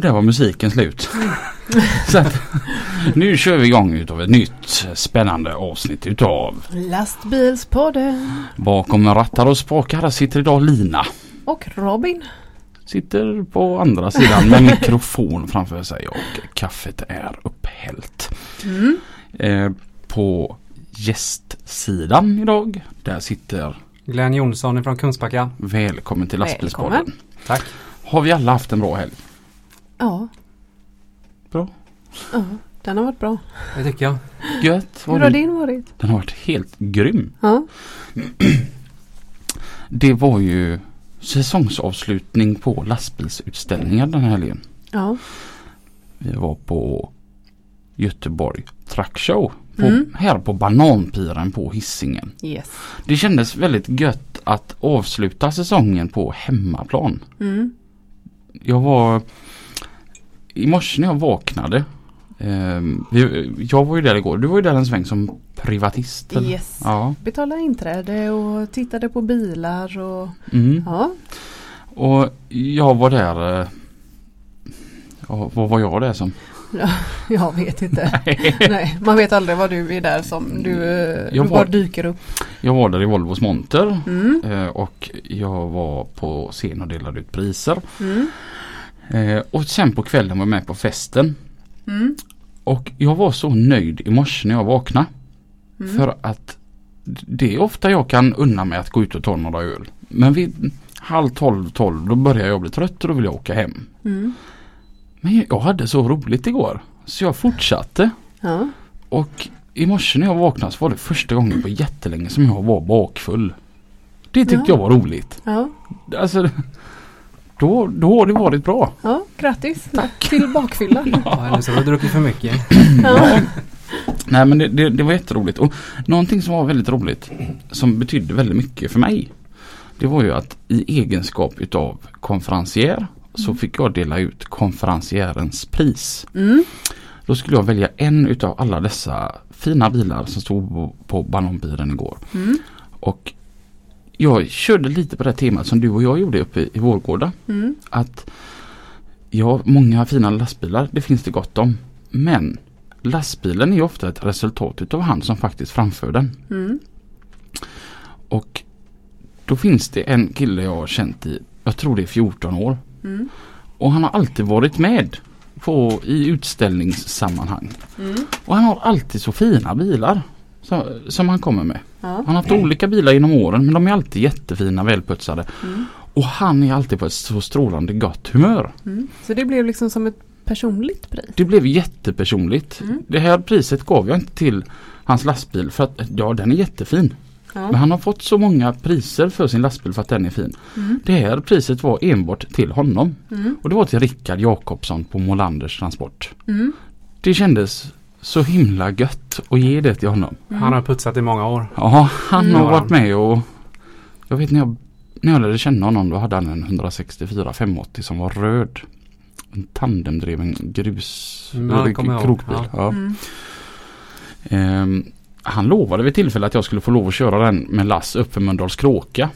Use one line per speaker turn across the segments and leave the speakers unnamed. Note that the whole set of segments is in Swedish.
Och där var musiken slut. Så att, nu kör vi igång utav ett nytt spännande avsnitt utav
Lastbilspodden
Bakom rattar och spakar Här sitter idag Lina.
och Robin.
Sitter på andra sidan med mikrofon framför sig och kaffet är upphällt.
Mm.
Eh, på gästsidan idag där sitter
Glenn Jonsson från Kungsbacka.
Välkommen till Lastbilspodden.
Välkommen.
Tack.
Har vi alla haft en bra helg?
Ja.
Bra.
Ja, den har varit bra.
Det tycker jag.
Gött.
Hur har din varit?
Den har varit helt grym.
Ja.
Det var ju säsongsavslutning på lastbilsutställningar den här helgen.
Ja.
Vi var på Göteborg Truck Show. På,
Mm.
Här på Bananpiren på Hisingen.
Yes.
Det kändes väldigt gött att avsluta säsongen på hemmaplan.
Mm.
Jag var i morse när jag vaknade. vi, jag var ju där igår. Du var ju där en sväng som privatist. eller?
Yes.
Ja.
Betala inträde och tittade på bilar och
Mm.
ja.
Och jag var där. eh, Ja, vad var jag där som?
Jag vet inte. Nej, man vet aldrig vad du är där som du, eh,
Jag
du
var-
bara dyker upp.
Jag var där i Volvos monter.
Mm.
eh, Och jag var på scen och delade ut priser.
Mm.
Eh, Och sen på kvällen var jag med på festen.
Mm.
Och jag var så nöjd i morse när jag vaknade.
Mm.
För att det är ofta jag kan unna mig att gå ut och ta några öl. Men vid halv tolv, tolv då börjar jag bli trött och då vill jag åka hem.
Mm.
Men jag hade så roligt igår. Så jag fortsatte.
Ja.
Och i morse när jag vaknade så var det första gången på jättelänge som jag var bakfull. Det tyckte
Ja.
jag var roligt.
Ja.
Alltså då, då har det varit bra.
ja, grattis till bakfyllan.
Ja, eller så har du druckit för mycket.
Ja.
Nej men det, det, det var jätteroligt. Och någonting som var väldigt roligt som betydde väldigt mycket för mig. Det var ju att i egenskap utav konferencier så fick jag dela ut konferenciärens pris.
Mm.
Då skulle jag välja en utav alla dessa fina bilar som stod på, på Ballonbilen igår.
Mm.
Och jag körde lite på det temat som du och jag gjorde uppe i, Vårgårda.
Mm.
Att ja, många fina lastbilar, det finns det gott om. Men lastbilen är ofta ett resultat utav han som faktiskt framför den.
Mm.
Och då finns det en kille jag har känt i, jag tror det är 14 år.
Mm.
Och han har alltid varit med på, i utställningssammanhang.
Mm.
Och han har alltid så fina bilar som, som han kommer med.
Ja.
Han har haft olika bilar genom åren men de är alltid jättefina, välputsade.
Mm.
Och han är alltid på ett så strålande gott humör.
Mm. Så det blev liksom som ett personligt pris?
Det blev jättepersonligt.
Mm.
Det här priset gav jag inte till hans lastbil för att ja den är jättefin. Men
Ja.
han har fått så många priser för sin lastbil för att den är fin.
Mm.
Det här priset var enbart till honom.
Mm.
Och det var till Rickard Jakobsson på Molanders Transport.
Mm.
Det kändes så himla gött att ge det till honom.
Han har putsat i många år.
Ja, han
Mm.
har varit med och jag vet när jag, när jag lärde känna honom då hade han en 164 580 som var röd. En tandemdriven grus
Mm,
krokbil.
Ja.
Ja.
Mm.
Ehm, han lovade vid tillfälle att jag skulle få lov att köra den med lass upp för Mölndals kråka.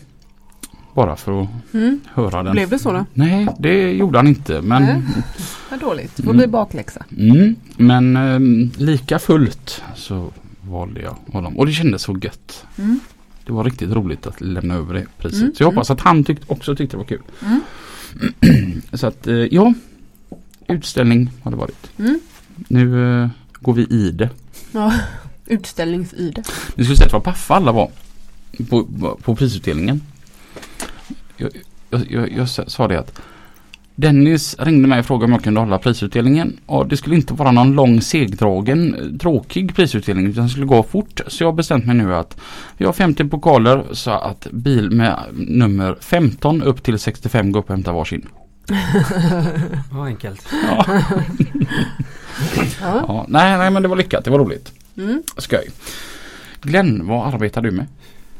Bara för att
Mm.
höra den.
Blev det så då?
Nej, det gjorde han inte. Men,
Nej. Vad dåligt. Det får
Mm.
bli bakläxa.
mm, men ehm, lika fullt så valde jag honom. Och det kändes så gött.
Mm.
Det var riktigt roligt att lämna över det priset.
Mm,
Så jag hoppas att han tyckte, också tyckte det var kul.
Mm.
så att eh, ja, utställning har det varit.
Mm.
Nu eh, går vi i det.
Ja. Utställningsyde.
Ni skulle sett vad paffa alla var på, på prisutdelningen. Jag, jag, jag, jag sa det att Dennis ringde mig och frågade om jag kunde hålla prisutdelningen och det skulle inte vara någon lång segdragen eh, tråkig prisutdelning utan det skulle gå fort. Så jag har bestämt mig nu att vi har 50 pokaler så att bil med nummer 15 upp till 65 går upp och hämtar varsin.
Ja, enkelt.
Ja.
Ja.
Ja, nej, nej men det var lyckat, det var roligt.
Mm.
Skoj. Glenn, vad arbetar du med?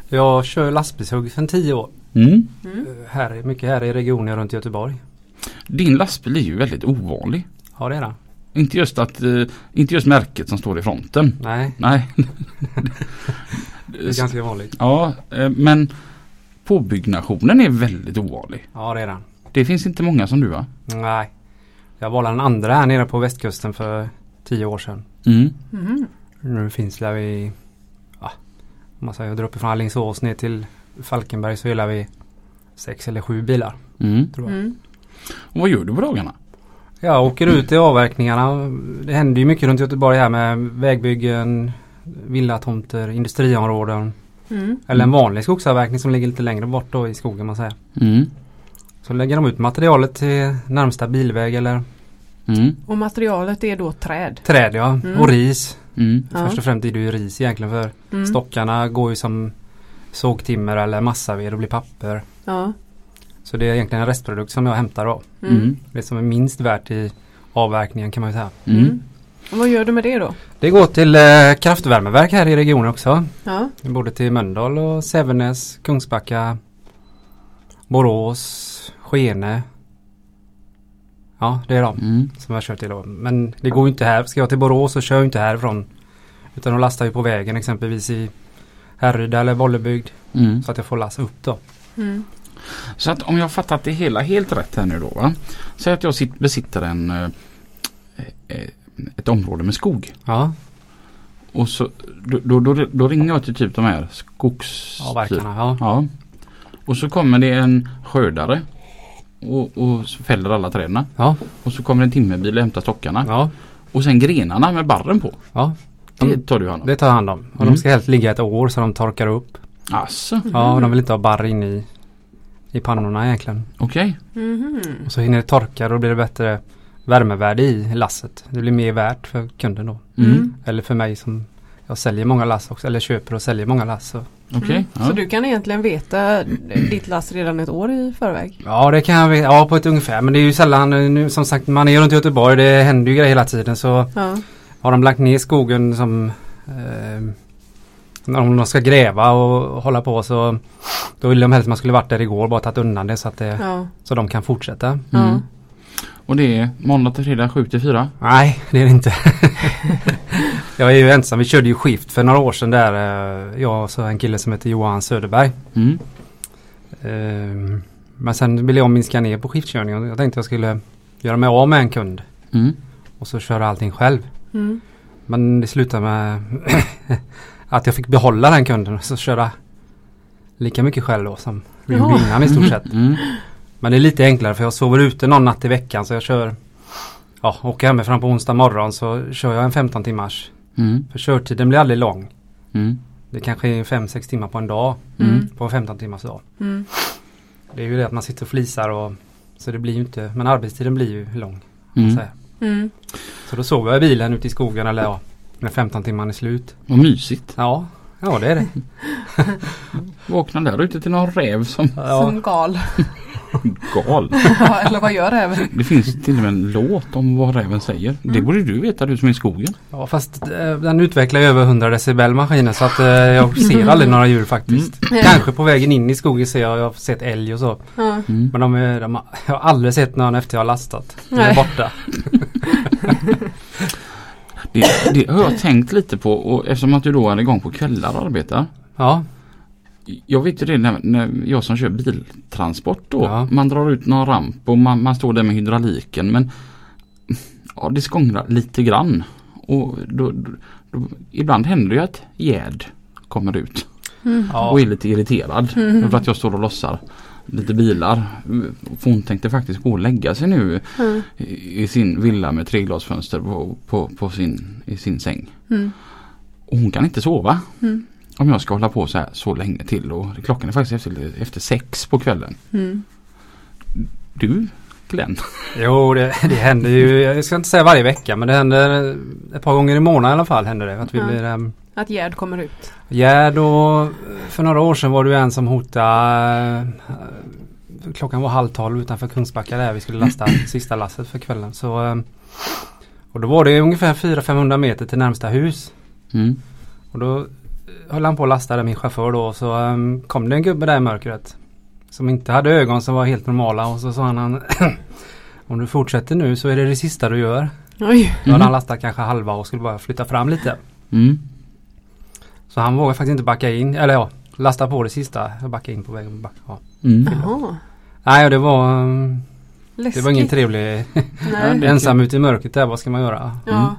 Jag kör lastbilshugg sedan tio år.
Mm.
Mm.
Eh, Här, mycket här i regionen runt Göteborg.
Din lastbil är ju väldigt ovanlig.
Ja det är det.
Inte just, att, eh, inte just märket som står i fronten.
Nej,
Nej.
det är ganska vanligt.
Ja, eh, men påbyggnationen är väldigt ovanlig.
Ja det är det.
Det finns inte många som du va?
Nej. Jag var den andra här nere på västkusten för tio år sedan.
Mm.
Mhm.
Nu finns det vi, ja, om man säger, där uppe från Alingsås ner till Falkenberg så gillar vi sex eller sju bilar.
Mm.
Tror jag.
Mm.
Och vad gör du på dagarna?
Jag åker ut i avverkningarna. Det händer ju mycket runt Göteborg här med vägbyggen, villatomter, industriområden.
Mm.
Eller en vanlig skogsavverkning som ligger lite längre bort då i skogen man säger.
Mm.
Så lägger de ut materialet till närmsta bilväg eller
Mm.
Och materialet är då träd.
träd ja.
Mm.
Och ris.
Mm.
Först och främst är det ju ris egentligen för
Mm.
stockarna går ju som sågtimmer eller massaved och blir papper.
Ja.
Så det är egentligen en restprodukt som jag hämtar då.
Mm.
Mm.
Det som är minst värt i avverkningen kan man ju säga.
Mm.
Och vad gör du med det då?
Det går till eh, kraftvärmeverk här i regionen också.
Ja.
Både till Mölndal och Sävenäs, Kungsbacka, Borås, Skene. Ja, det är de
Mm.
som jag kör till då. Men det går ju inte här. Ska jag till Borås så kör jag inte härifrån. Utan de lastar ju på vägen exempelvis i Härryda eller Bollebygd.
Mm.
Så att jag får lassa upp då.
Mm.
Så att om jag har fattat det hela helt rätt här nu då va? Säg att jag sitt, besitter en eh, eh, ett område med skog.
Ja,
Och så då, då, då, då ringer jag till typ de här skogs...
avverkarna. Ja.
Ja. Och så kommer det en skördare. Och, och så fäller alla träden.
Ja,
Och så kommer en timmerbil och hämtar stockarna.
ja,
Och sen grenarna med barren på.
ja.
Det tar du hand om.
Det tar jag hand om. Och
Mm.
de ska helst ligga ett år så de torkar upp.
Alltså,
Ja, och de vill inte ha barr in i, i pannorna egentligen.
okej.
Mhm.
Och så hinner det torka och då blir det bättre värmevärde i lasset. Det blir mer värt för kunden då.
Mm.
Mm.
Eller för mig som jag säljer många lass också. Eller köper och säljer många lass. Så.
Okej.
Mm.
Ja.
Så du kan egentligen veta ditt last redan ett år i förväg?
Ja det kan jag veta. Ja på ett ungefär. Men det är ju sällan nu som sagt man är runt i Göteborg. Det händer ju grejer hela tiden. Så
Ja.
Har de lagt ner skogen som eh, om de ska gräva och hålla på så då vill de helst att man skulle varit där igår bara tagit undan det så att det,
Ja.
så de kan fortsätta.
Mm. Och det är måndag till fredag 7 till 4.
Nej det är det inte. jag är ju ensam. Vi körde ju skift för några år sedan där. eh, Jag och så en kille som heter Johan Söderberg.
Mm.
Eh, Men sen ville jag minska ner på skiftkörningen. Jag tänkte jag skulle göra mig av med en kund.
Mm.
Och så köra allting själv.
Mm.
Men det slutade med att jag fick behålla den kunden och så köra lika mycket själv då som vi gjorde innan i stort sett.
Mm.
Men det är lite enklare för jag sover ute någon natt i veckan så jag kör Ja, åker hemifrån på onsdag morgon så kör jag en 15 timmars.
Mm.
För körtiden blir aldrig lång.
Mm.
Det kanske är 5-6 timmar på en dag.
Mm.
På en 15 timmars dag.
Mm.
Det är ju det att man sitter och flisar och så det blir ju inte, men arbetstiden blir ju lång. kan man
Mm.
Mm.
Så då sover jag i bilen ute i skogen eller ja, när 15 timmar är slut.
Vad mysigt.
Ja, ja det är det.
Vakna där ute till någon räv som
Ja,
Som gal.
gal.
Ja, Eller vad gör räven?
Det finns till och med en låt om vad räven säger. Det
Mm.
borde du veta du som är i skogen.
ja fast eh, den utvecklar ju över 100 decibel maskinen så att eh, jag ser aldrig några djur faktiskt.
Mm.
Kanske på vägen in i skogen ser jag, jag har sett älg och så.
Mm.
Men de, är, de har, jag har aldrig sett någon efter jag har lastat. De är borta.
Det, det har jag tänkt lite på och eftersom att du då är igång på kvällar och arbetar.
Ja,
Jag vet ju det när, när jag som kör biltransport då.
Ja.
Man drar ut någon ramp och man, man står där med hydrauliken men ja, det skångrar lite grann. Och då, då, då, ibland händer det ju att gäd kommer ut
Mm.
och är lite irriterad.
Mm.
För att jag står och lossar lite bilar. För hon tänkte faktiskt gå och lägga sig nu
Mm.
i sin villa med treglasfönster på, på, på sin, i sin säng.
Mm.
Och hon kan inte sova.
Mm.
Om jag ska hålla på så här så länge till och klockan är faktiskt efter, efter sex på kvällen.
Mm.
Du Glenn?
Jo, det, det händer ju, jag ska inte säga varje vecka men det händer ett par gånger i månaden i alla fall händer det. Att vi blir um,
Att Gerd kommer ut.
Gerd och för några år sedan var det ju en som hotade eh, Klockan var halv tolv utanför Kungsbacka där vi skulle lasta sista lasset för kvällen. Så, eh, och då var det ungefär 400-500 meter till närmsta hus.
Mm.
Och då eh, höll han på att lasta där min chaufför då och så um, kom det en gubbe där i mörkret. Som inte hade ögon som var helt normala och så sa han, han Om du fortsätter nu så är det det sista du gör.
Oj.
Då hade han lastat kanske halva och skulle bara flytta fram lite.
Mm.
Så han vågade faktiskt inte backa in, eller ja, lasta på det sista och backa in på vägen. Back, ja.
Mm.
Nej, och det var um,
Läskigt.
Det var ingen trevlig ensam ute i mörkret där. Vad ska man göra?
Ja.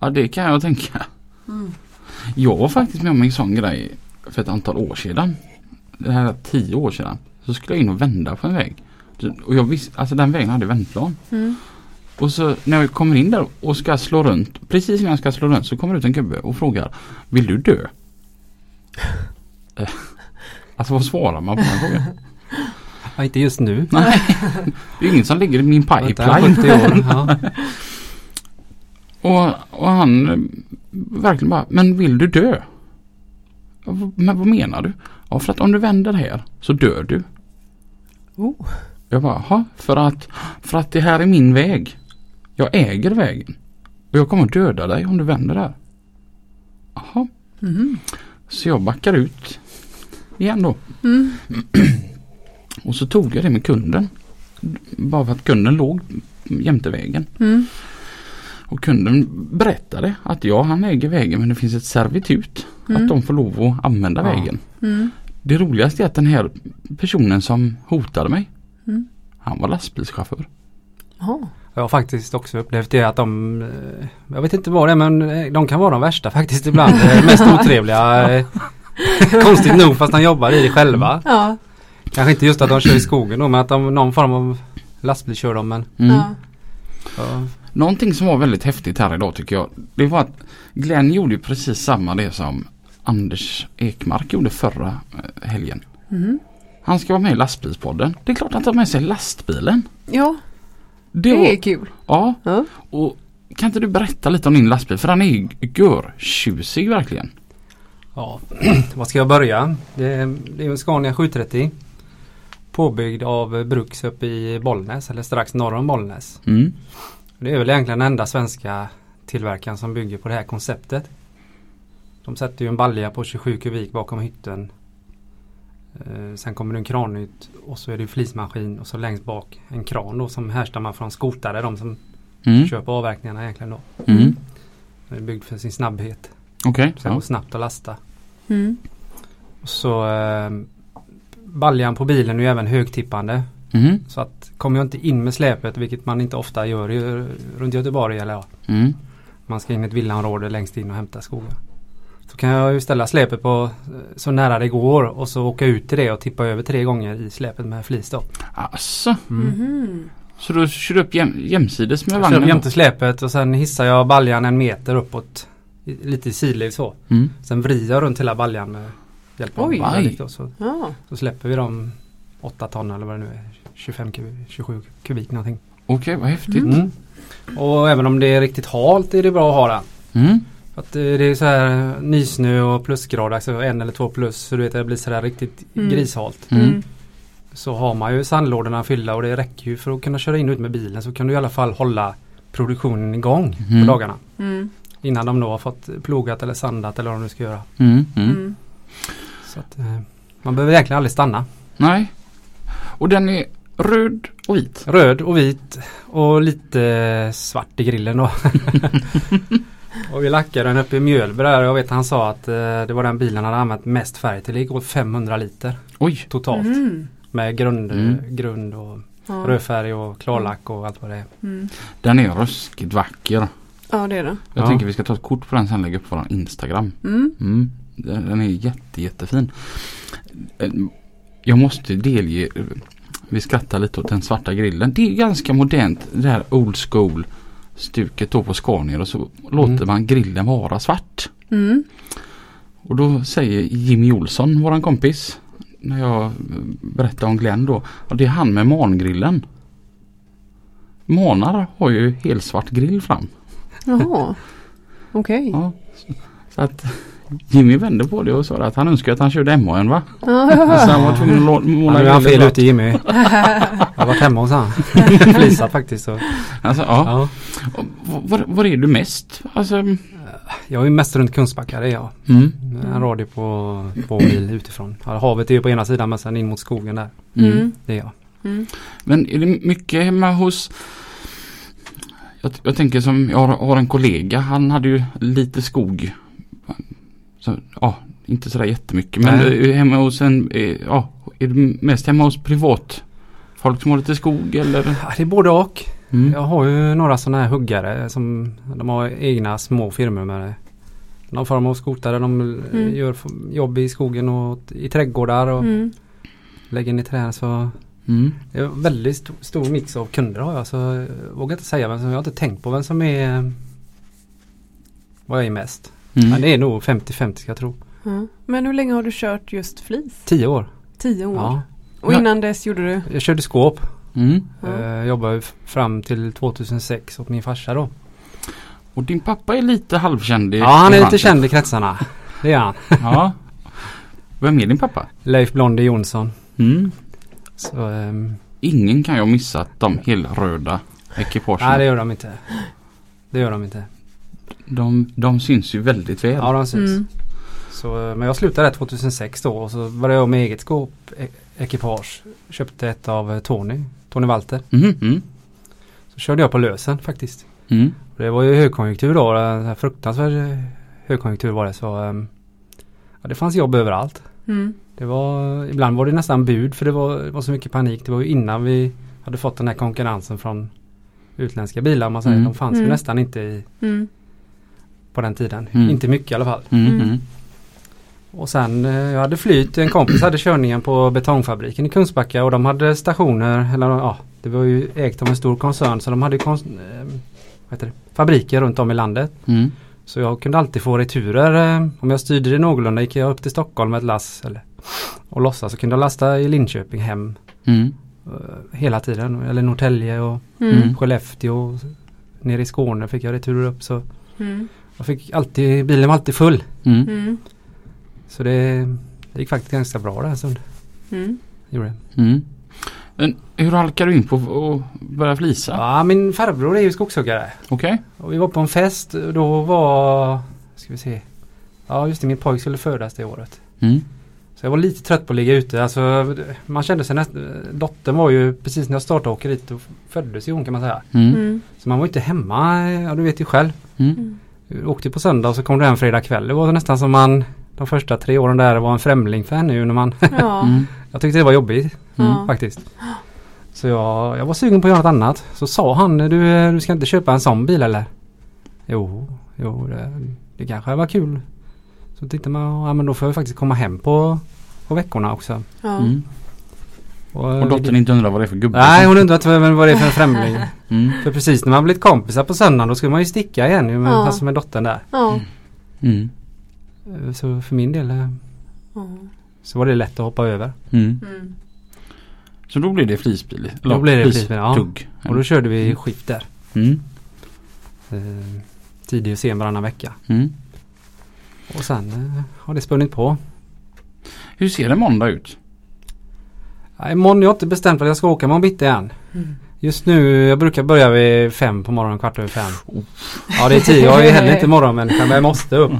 Ja det kan jag tänka.
Mm.
Jag var faktiskt med om en sån grej för ett antal år sedan. Det här är tio år sedan. Så skulle jag in och vända på en väg. Och jag visste, alltså den vägen hade vändplan.
Mm.
Och så när jag kommer in där och ska slå runt. Precis innan jag ska slå runt så kommer det ut en gubbe och frågar Vill du dö? Alltså vad svarar man på den frågan?
Ja, inte just nu.
Nej, det är ingen som ligger i min pipeline.
70 år. Ja.
Och, och han eh, verkligen bara, men vill du dö? Men vad menar du? Ja, för att om du vänder här så dör du.
Oh.
Jag bara, "Jaha, för att, för att det här är min väg. Jag äger vägen. Och jag kommer döda dig om du vänder där. Jaha,
Mhm.
så jag backar ut igen då.
Mm.
Och så tog jag det med kunden. Bara för att kunden låg jämte vägen.
Mm.
Och kunden berättade att ja, han äger vägen men det finns ett servitut.
Mm.
Att de får lov att använda
Ja.
vägen.
Mm.
Det roligaste är att den här personen som hotade mig.
Mm.
Han var lastbilschaufför.
Jaha.
Jag har faktiskt också upplevt det att de eh, Jag vet inte vad det är men eh, de kan vara de värsta faktiskt ibland. Mest otrevliga. eh, Konstigt nog fast de jobbar i det själva.
Ja.
Kanske inte just att de kör i skogen då men att de någon form av lastbil kör dem men
Mm.
Ja.
Någonting som var väldigt häftigt här idag tycker jag. Det var att Glenn gjorde precis samma det som Anders Ekmark gjorde förra helgen.
Mhm.
Han ska vara med i lastbilspodden. Det är klart att han tar med sig lastbilen.
Ja,
Det
det är kul.
ja,
Ja.
och kan inte du berätta lite om din lastbil? För den är ju görtjusig verkligen.
Ja, var ska jag börja? Det är, det är en Scania 730. Påbyggd av Bruks uppe i Bollnäs eller strax norr om Bollnäs.
Mm.
Det är väl egentligen den enda svenska tillverkaren som bygger på det här konceptet. De sätter ju en balja på 27 kubik bakom hytten. Eh, sen kommer det en kran ut och så är det flismaskin och så längst bak en kran då som härstammar från skotare. De som
Mm.
på avverkningarna egentligen då.
Mm.
Den är byggd för sin snabbhet.
Okej.
Så det
Ja.
går snabbt att lasta.
Mm.
Och så eh, baljan på bilen är ju även högtippande.
Mm.
Så att kommer jag inte in med släpet, vilket man inte ofta gör runt Göteborg eller ja,
Mm.
man ska in i ett villaområde längst in och hämta skogar. Så kan jag ju ställa släpet på eh, så nära det går och så åka ut till det och tippa över tre gånger i släpet med flis då.
Alltså,
Mhm.
så du kör upp jäm, jämsides med
Jag kör
vagnen?
jämte släpet och sen hissar jag baljan en meter uppåt. i- Lite i sidled så.
Mm.
Sen vrider jag runt hela baljan med hjälp av
Oj.
då, så,
Ja.
så släpper vi dem 8 ton eller vad det nu är. 25 kubik, 27 kubik någonting.
Okej, vad häftigt.
Mm.
Mm. Och även om det är riktigt halt är det bra att ha den.
Mm.
Att det är så här nysnö och plusgrad, alltså en eller två plus. Så du vet det blir så där riktigt
Mm.
grishalt.
Mm.
Mm.
Så har man ju sandlådorna fyllda och det räcker ju för att kunna köra in och ut med bilen så kan du i alla fall hålla produktionen igång
Mm.
på dagarna.
Mm.
Innan de då har fått plogat eller sandat eller vad de nu ska göra.
Mm. Mm.
Mm.
Så att, eh, man behöver egentligen aldrig stanna.
Nej. Och den är röd och vit.
Röd och vit och lite svart i grillen då. och vi lackade den uppe i Mjölby där jag vet han sa att eh, det var den bilen han hade använt mest färg till. Det går 500 liter
Oj.
totalt.
Mm.
Med grund,
Mm.
grund och
Ja.
rödfärg och klarlack och allt vad det är.
Mm.
Den är ruskigt vacker.
ja, det är det.
Jag
Ja.
tänker vi ska ta ett kort på den sen och lägga upp på vår Instagram.
Mm.
Mm. Den, den är jätte jättefin. Eh, Jag måste delge. eh, Vi skrattar lite åt den svarta grillen. Det är ganska modernt. Det här old school stuket då på Scania och så låter
Mm.
man grillen vara svart.
Mm.
Och då säger Jimmy Olsson, våran kompis, när jag eh, berättar om Glenn då. Det är han med mangrillen. Månar har ju helsvart grill fram.
Jaha. Okej.
Ja. Så att Jimmy vände på det och sa att han önskar att han körde MAN va? Så han var tvungen att
Ja,
måla
han fel ute Jimmy. Jag har varit hemma hos han. Flisat faktiskt. Så.
Alltså, ja.
Ja.
Var, var är du mest? Alltså,
Jag är mest runt Kungsbacka det är jag.
mm,
En radio på två mil utifrån. Havet är ju på ena sidan men sen in mot skogen där.
mm.
Mm.
Det är jag.
Mm.
Men är det mycket hemma hos jag, jag tänker som jag har, har en kollega. Han hade ju lite skog. Så, ja, inte sådär jättemycket. Men
Nej.
eh, hemma hos en, eh, ja, är du mest hemma hos privat? Folk som har lite skog eller?
Ja, det är både och.
Mm.
Jag har ju några sådana här huggare som de har egna små firmor med någon form av skotare. De
Mm.
gör f- jobb i skogen och i trädgårdar och
Mm.
lägger in i träd. Så
Mm.
det är en väldigt stor, stor mix av kunder har jag. Så jag vågar inte säga vem som, jag har inte tänkt på vem som är vad jag är mest.
Mm.
Men det är nog 50-50 ska jag tro.
Ja. Men hur länge har du kört just flis?
Tio år.
Tio år.
Ja.
Och innan dess gjorde du?
Jag körde skåp.
Mm.
Ja.
Eh, jobbade fram till 2006 åt min farsa då.
Och din pappa är lite halvkänd i
Ja han är lite känd i kretsarna. Det är han.
Ja. Vem är din pappa?
Leif Blondie Jonsson.
Mm.
Så, ehm,
Ingen kan jag missa de helröda ekipagen.
nej det gör de inte. Det gör de inte.
De, de syns ju väldigt väl.
Ja de syns.
Mm.
Så, eh, men jag slutade där 2006 då och så började jag med eget skåpekipage. Köpte ett av eh, Tony, Tony Walter.
Mhm, mm.
Så körde jag på lösen faktiskt.
Mm.
Det var ju högkonjunktur då. En här fruktansvärd eh, högkonjunktur var det så. ehm, Ja, det fanns jobb överallt.
Mm.
Det var, ibland var det nästan bud för det var, det var så mycket panik. Det var ju innan vi hade fått den här konkurrensen från utländska bilar. Man säger.
Mm.
De fanns ju
Mm.
nästan inte i,
Mm.
På den tiden.
Mm.
Inte mycket i alla fall.
Mm.
Mm.
Och sen, eh, jag hade flyt, en kompis hade körningen på betongfabriken i Kungsbacka och de hade stationer, eller ja, det var ju ägt av en stor koncern så de hade kon- eh, det, fabriker runt om i landet.
Mm.
Så jag kunde alltid få returer. eh, Om jag styrde det någorlunda gick jag upp till Stockholm med ett lass eller, och lossa så kunde jag lasta i Linköping hem
Mm.
hela tiden. Eller Norrtälje och
Mm.
Mm.
Skellefteå. Nere i Skåne fick jag returer upp så
Mm.
Jag fick alltid, bilen var alltid full.
Mm.
Mm.
Så det, det gick faktiskt ganska bra det här stund.
Mm.
Gjorde det.
Mm. Men hur halkar du in på att börja flisa?
Ja, min farbror är ju skogshuggare.
Okej.
Och vi var på en fest. Då var, ska vi se. Ja just det, min pojk skulle födas det året.
Mm.
Så jag var lite trött på att ligga ute. Alltså, man kände sig nästan... Dottern var ju precis när jag startade åkeriet då föddes ju hon kan man säga.
Mm.
Mm.
Så man var inte hemma, ja du vet ju själv.
Mm.
Åkte på söndag och så kom du hem fredag kväll. Det var nästan som man de första tre åren där var en främling för henne ju när man...
Ja.
Mm.
jag tyckte det var jobbigt
Ja.
faktiskt. Så jag, jag var sugen på att göra något annat. Så sa han, du, du ska inte köpa en sån bil eller? Jo, jo det, det kanske var kul. Så tittade man, ja men då får jag faktiskt komma hem på, på veckorna också.
Ja.
Mm.
Och,
Och dottern inte undrar vad det är för gubbe?
Nej hon undrar inte vad vad det är för en främling.
Mm.
för precis när man blivit kompisar på söndagen då ska man ju sticka igen ju med,
Ja.
alltså med dottern där.
Ja.
Mm.
Eh, Så för min del eh,
Ja.
så var det lätt att hoppa över.
Mm.
Mm.
Så då blir det flisbil?
Då blir det flisbil, ja.
Tugg.
Och då körde vi skift där.
Mm.
Eh, tidig och sen varannan vecka.
Mm.
Och sen eh, har det spunnit på.
Hur ser en måndag ut?
Imorgon jag har inte bestämt att jag ska åka imorgon bitti än.
Mm.
Just nu, jag brukar börja vid fem på morgonen, kvart över fem. Ja det är tio, jag är heller inte morgonmänniska men jag måste upp.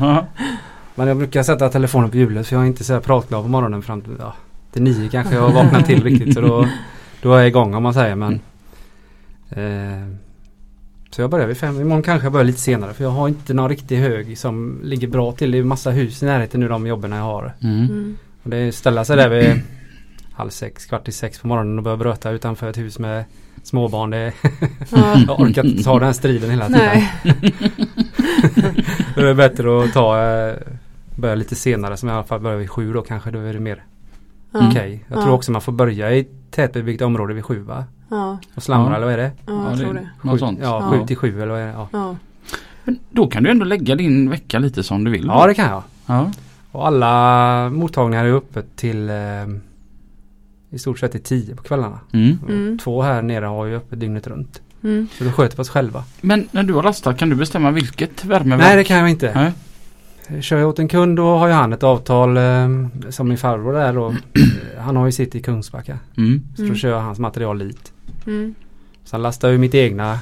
Men jag brukar sätta telefonen på hjulet för jag är inte så här pratglad på morgonen fram till, ja, till nio kanske jag vaknar till riktigt så då, då är jag igång om man säger men eh, Så jag börjar vid fem, imorgon kanske jag börjar lite senare för jag har inte någon riktig hög som ligger bra till. Det är massa hus i närheten nu de jobben jag har.
Mm.
Mm.
Och det är ställa sig där vid halv sex, kvart i sex på morgonen och börja bröta utanför ett hus med småbarn. Det,
Ja.
jag orkar inte ta den här striden hela tiden.
Nej.
Då är det bättre att ta eh, Börja lite senare som i alla fall börjar vid sju då kanske. Då är det mer
Ja.
okej. Jag
Ja.
tror också man får börja i tätbebyggt område vid sju va?
Ja.
Och slamra
Ja.
eller vad är det?
Ja, jag tror det.
Något sånt.
Ja,
Ja.
sju till sju eller vad är det? Ja,
Ja.
Men då kan du ändå lägga din vecka lite som du vill.
ja det kan jag.
Ja.
Och alla mottagningar är öppet till eh, i stort sett till tio på kvällarna.
Mm.
Mm.
Två här nere har ju öppet dygnet runt.
Mm.
Så då sköter vi oss själva.
Men när du har lastat kan du bestämma vilket värmeverk?
Nej det kan jag inte.
Nej.
Kör jag åt en kund då har ju han ett avtal eh, som min farbror där då. han har ju sitt i Kungsbacka.
Mm.
Så då
Mm.
kör jag hans material dit.
Mm.
Sen lastar jag ju mitt egna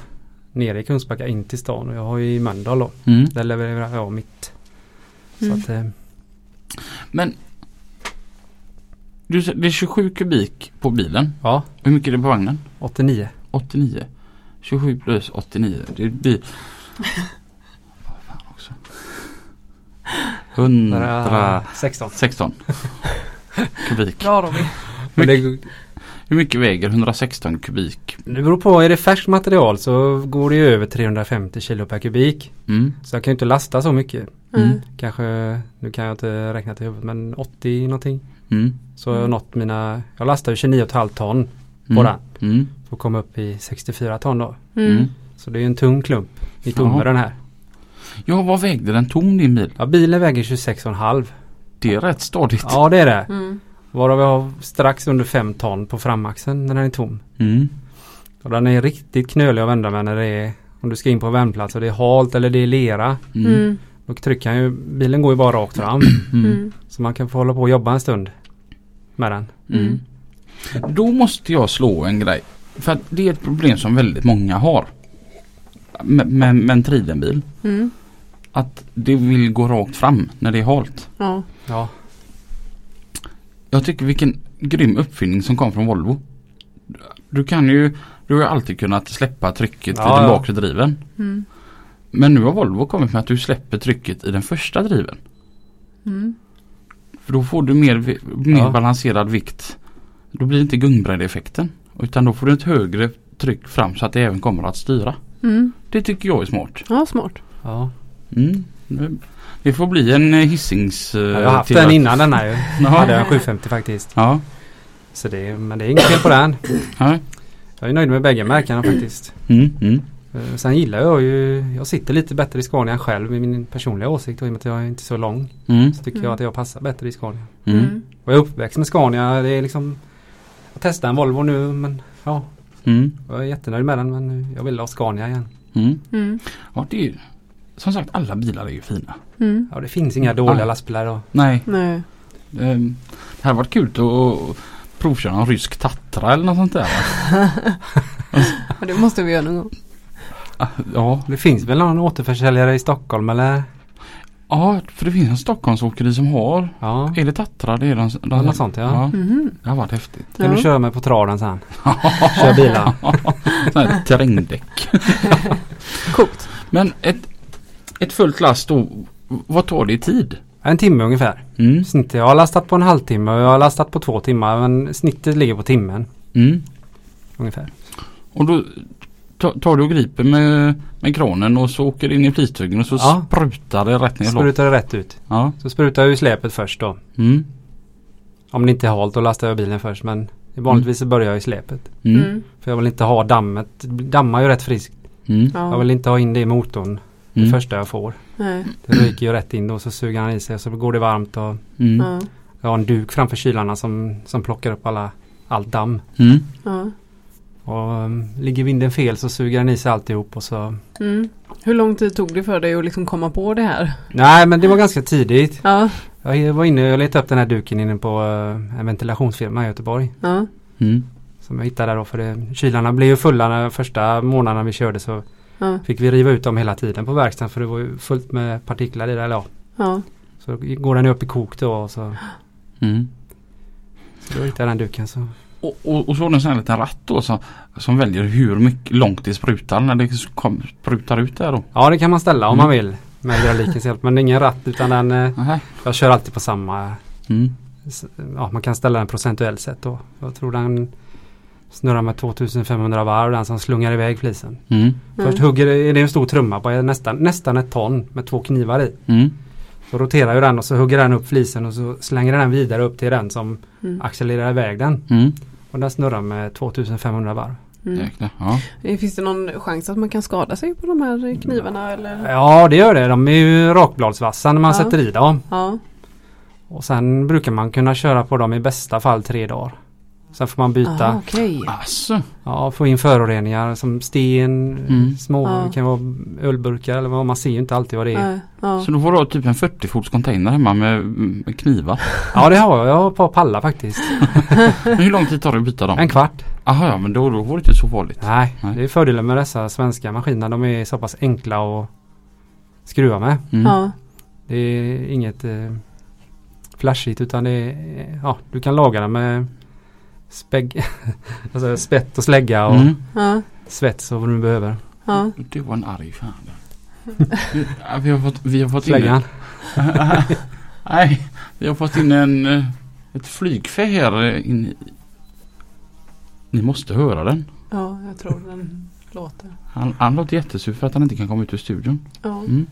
nere i Kungsbacka in till stan och jag har ju i Mölndal då.
Mm.
Där levererar jag mitt. Så
Mm.
att eh,
Men du, det är 27 kubik på bilen.
ja,
Hur mycket är det på vagnen?
89.
89. 27 plus 89. Det blir... Vad fan också. 116
16.
kubik.
Bra Robin.
Men det,
Hur mycket väger 116 kubik?
det beror på, är det färskt material så går det ju över 350 kilo per kubik.
Mm.
Så jag kan ju inte lasta så mycket.
Mm.
Mm.
Kanske, nu kan jag inte räkna till huvudet men 80 någonting.
Mm.
Så har jag
Mm.
nått mina, jag lastar ju 29,5 ton på
Mm.
den.
Mm.
För att komma upp i 64 ton då.
Mm.
Mm.
Så det är ju en tung klump i tomme den här.
Ja, vad vägde den tom din bil?
Ja, bilen väger 26,5.
Det är rätt stadigt.
Ja det är det.
Mm.
Varav jag har strax under 5 ton på framaxeln när den är tom.
Mm.
Och den är riktigt knölig att vända med när det är om du ska in på vändplats och det är halt eller det är lera.
Mm.
Mm.
Då trycker han ju, bilen går ju bara rakt fram. Så man kan få hålla på och jobba en stund med den.
Mm. Då måste jag slå en grej. För att det är ett problem som väldigt många har. Med, med, med en tridenbil.
Mm.
Att det vill gå rakt fram när det är halt.
Ja.
Ja.
Jag tycker vilken grym uppfinning som kom från Volvo. Du kan ju, du har alltid kunnat släppa trycket
Ja,
i den bakre driven.
Mm.
Men nu har Volvo kommit med att du släpper trycket i den första driven.
Mm.
För då får du mer, mer
Ja.
balanserad vikt. Då blir det inte gungbrädeeffekten. Utan då får du ett högre tryck fram så att det även kommer att styra.
Mm.
Det tycker jag är smart.
Ja, smart.
ja.
Mm. Det- får bli en eh, hissings... eh,
Jag har haft den innan den här ju.
Ja.
hade jag 750 faktiskt.
Ja.
Så det, men det är inget fel på den.
ja.
Jag är nöjd med bägge märkena faktiskt.
Mm. Mm.
Eh, Sen gillar jag ju, jag sitter lite bättre i Scania själv i min personliga åsikt och i och med att jag är inte så lång.
Mm.
Så tycker
Mm.
jag att jag passar bättre i Scania.
Mm.
Och jag är uppväxt med Scania. Det är liksom Jag testar en Volvo nu men ja,
Mm.
jag är jättenöjd med den men jag vill ha Scania igen.
Mm.
Mm.
Ja, det är ju... Som sagt, alla bilar är ju fina.
Mm.
Ja det finns inga dåliga
Ja.
lastbilar och
Nej,
Nej.
ehm, det hade varit kul att provköra en rysk Tatra eller något sånt där.
Det måste vi göra någon gång.
Ja,
Det finns väl någon återförsäljare i Stockholm eller?
ja, för det finns en Stockholmsåkeri som har...
Ja,
Är det Tatra? Det är de, de,
Ja, något sånt, ja.
Mhm.
Det har varit häftigt.
kan
Ja.
du köra med på traden sen? Kör bilar.
Sån här terrängdäck.
Coolt.
Men ett, ett fullt last då, vad tar det i tid?
En timme ungefär.
Mm.
Snittet. Jag har lastat på en halvtimme och jag har lastat på två timmar men snittet ligger på timmen
Mm.
ungefär.
Och då tar du och griper med, med kranen och så åker det in i flistungen och så
Ja.
sprutar det rätt ner.
Sprutar det rätt ut.
Ja.
Så sprutar jag ur släpet först då.
Mm.
Om det inte är halt då lastar jag bilen först men vanligtvis så börjar jag i släpet.
Mm.
Mm.
För jag vill inte ha dammet. Det dammar ju rätt friskt.
Mm.
Jag
Ja.
vill inte ha in det i motorn. Det
Mm.
första jag får.
Nej.
Det ryker ju rätt in då så suger han i sig och så går det varmt och
Mm.
Ja.
jag har en duk framför kylarna som, som plockar upp alla, allt damm.
Mm.
Ja.
Och um, ligger vinden fel så suger den i sig alltihop och så
Mm. Hur lång tid tog det för dig att liksom komma på det här?
Nej men det var ganska tidigt.
Ja.
Jag var inne och letade upp den här duken inne på eh, en ventilationsfirma i Göteborg.
Ja.
Mm.
Som jag hittade där då för det, kylarna blev ju fulla när första månaderna vi körde så
Ja.
fick vi riva ut dem hela tiden på verkstaden för det var ju fullt med partiklar i det. Eller ja.
Ja.
Så går den upp i kok då och så,
Mm.
så då hittade jag den duken. Så.
Och, och, och så har du en sån här liten ratt då som, som väljer hur mycket långt det sprutar när det kom, sprutar ut där då.
Ja det kan man ställa om
Mm.
man vill med hydraulikens hjälp men det är ingen ratt utan den eh,
Nähä.
Jag kör alltid på samma
Mm.
Ja man kan ställa den procentuellt sett då. Jag tror den snurrar med 2500 varv den som slungar iväg flisen.
Mm.
Först hugger det, är det en stor trumma på nästan, nästan ett ton med två knivar i.
Mm.
Så roterar ju den och så hugger den upp flisen och så slänger den vidare upp till den som
Mm.
accelererar iväg den. Och den snurrar med 2500 varv.
Mm.
Ja.
Eh, Finns det någon chans att man kan skada sig på de här knivarna eller?
Ja det gör det. De är ju rakbladsvassa när man
Ja.
sätter i dem.
Ja.
Och sen brukar man kunna köra på dem i bästa fall tre dagar. Sen får man byta.
Ah, okej.
Alltså.
Ja, få in föroreningar som sten,
Mm.
små,
Ja.
det kan vara ölburkar eller vad. Man ser ju inte alltid vad det är.
Ja.
Så då får du ha typ en 40 fots container hemma med, med knivar.
Ja, det har jag. Jag har ett par pallar faktiskt.
Men hur lång tid tar det att byta dem?
En kvart.
Jaha ja men då, då var det inte så farligt.
Nej,
Nej.
det är fördelen med dessa svenska maskiner. De är så pass enkla att skruva med.
Mm.
Ja.
Det är inget eh, flashigt utan det är, ja, du kan laga den med spägg, alltså spett och slägga och
Mm.
Ja.
svets och vad du behöver.
Ja.
Det var en arg fan. Ja, vi har fått, vi har fått in
Släggan.
Nej, vi har fått in en, eh, ett flygfä här eh, in. Ni måste höra den.
ja, jag tror den låter.
Han, han låter jättesur för att han inte kan komma ut ur studion.
Ja.
Mm.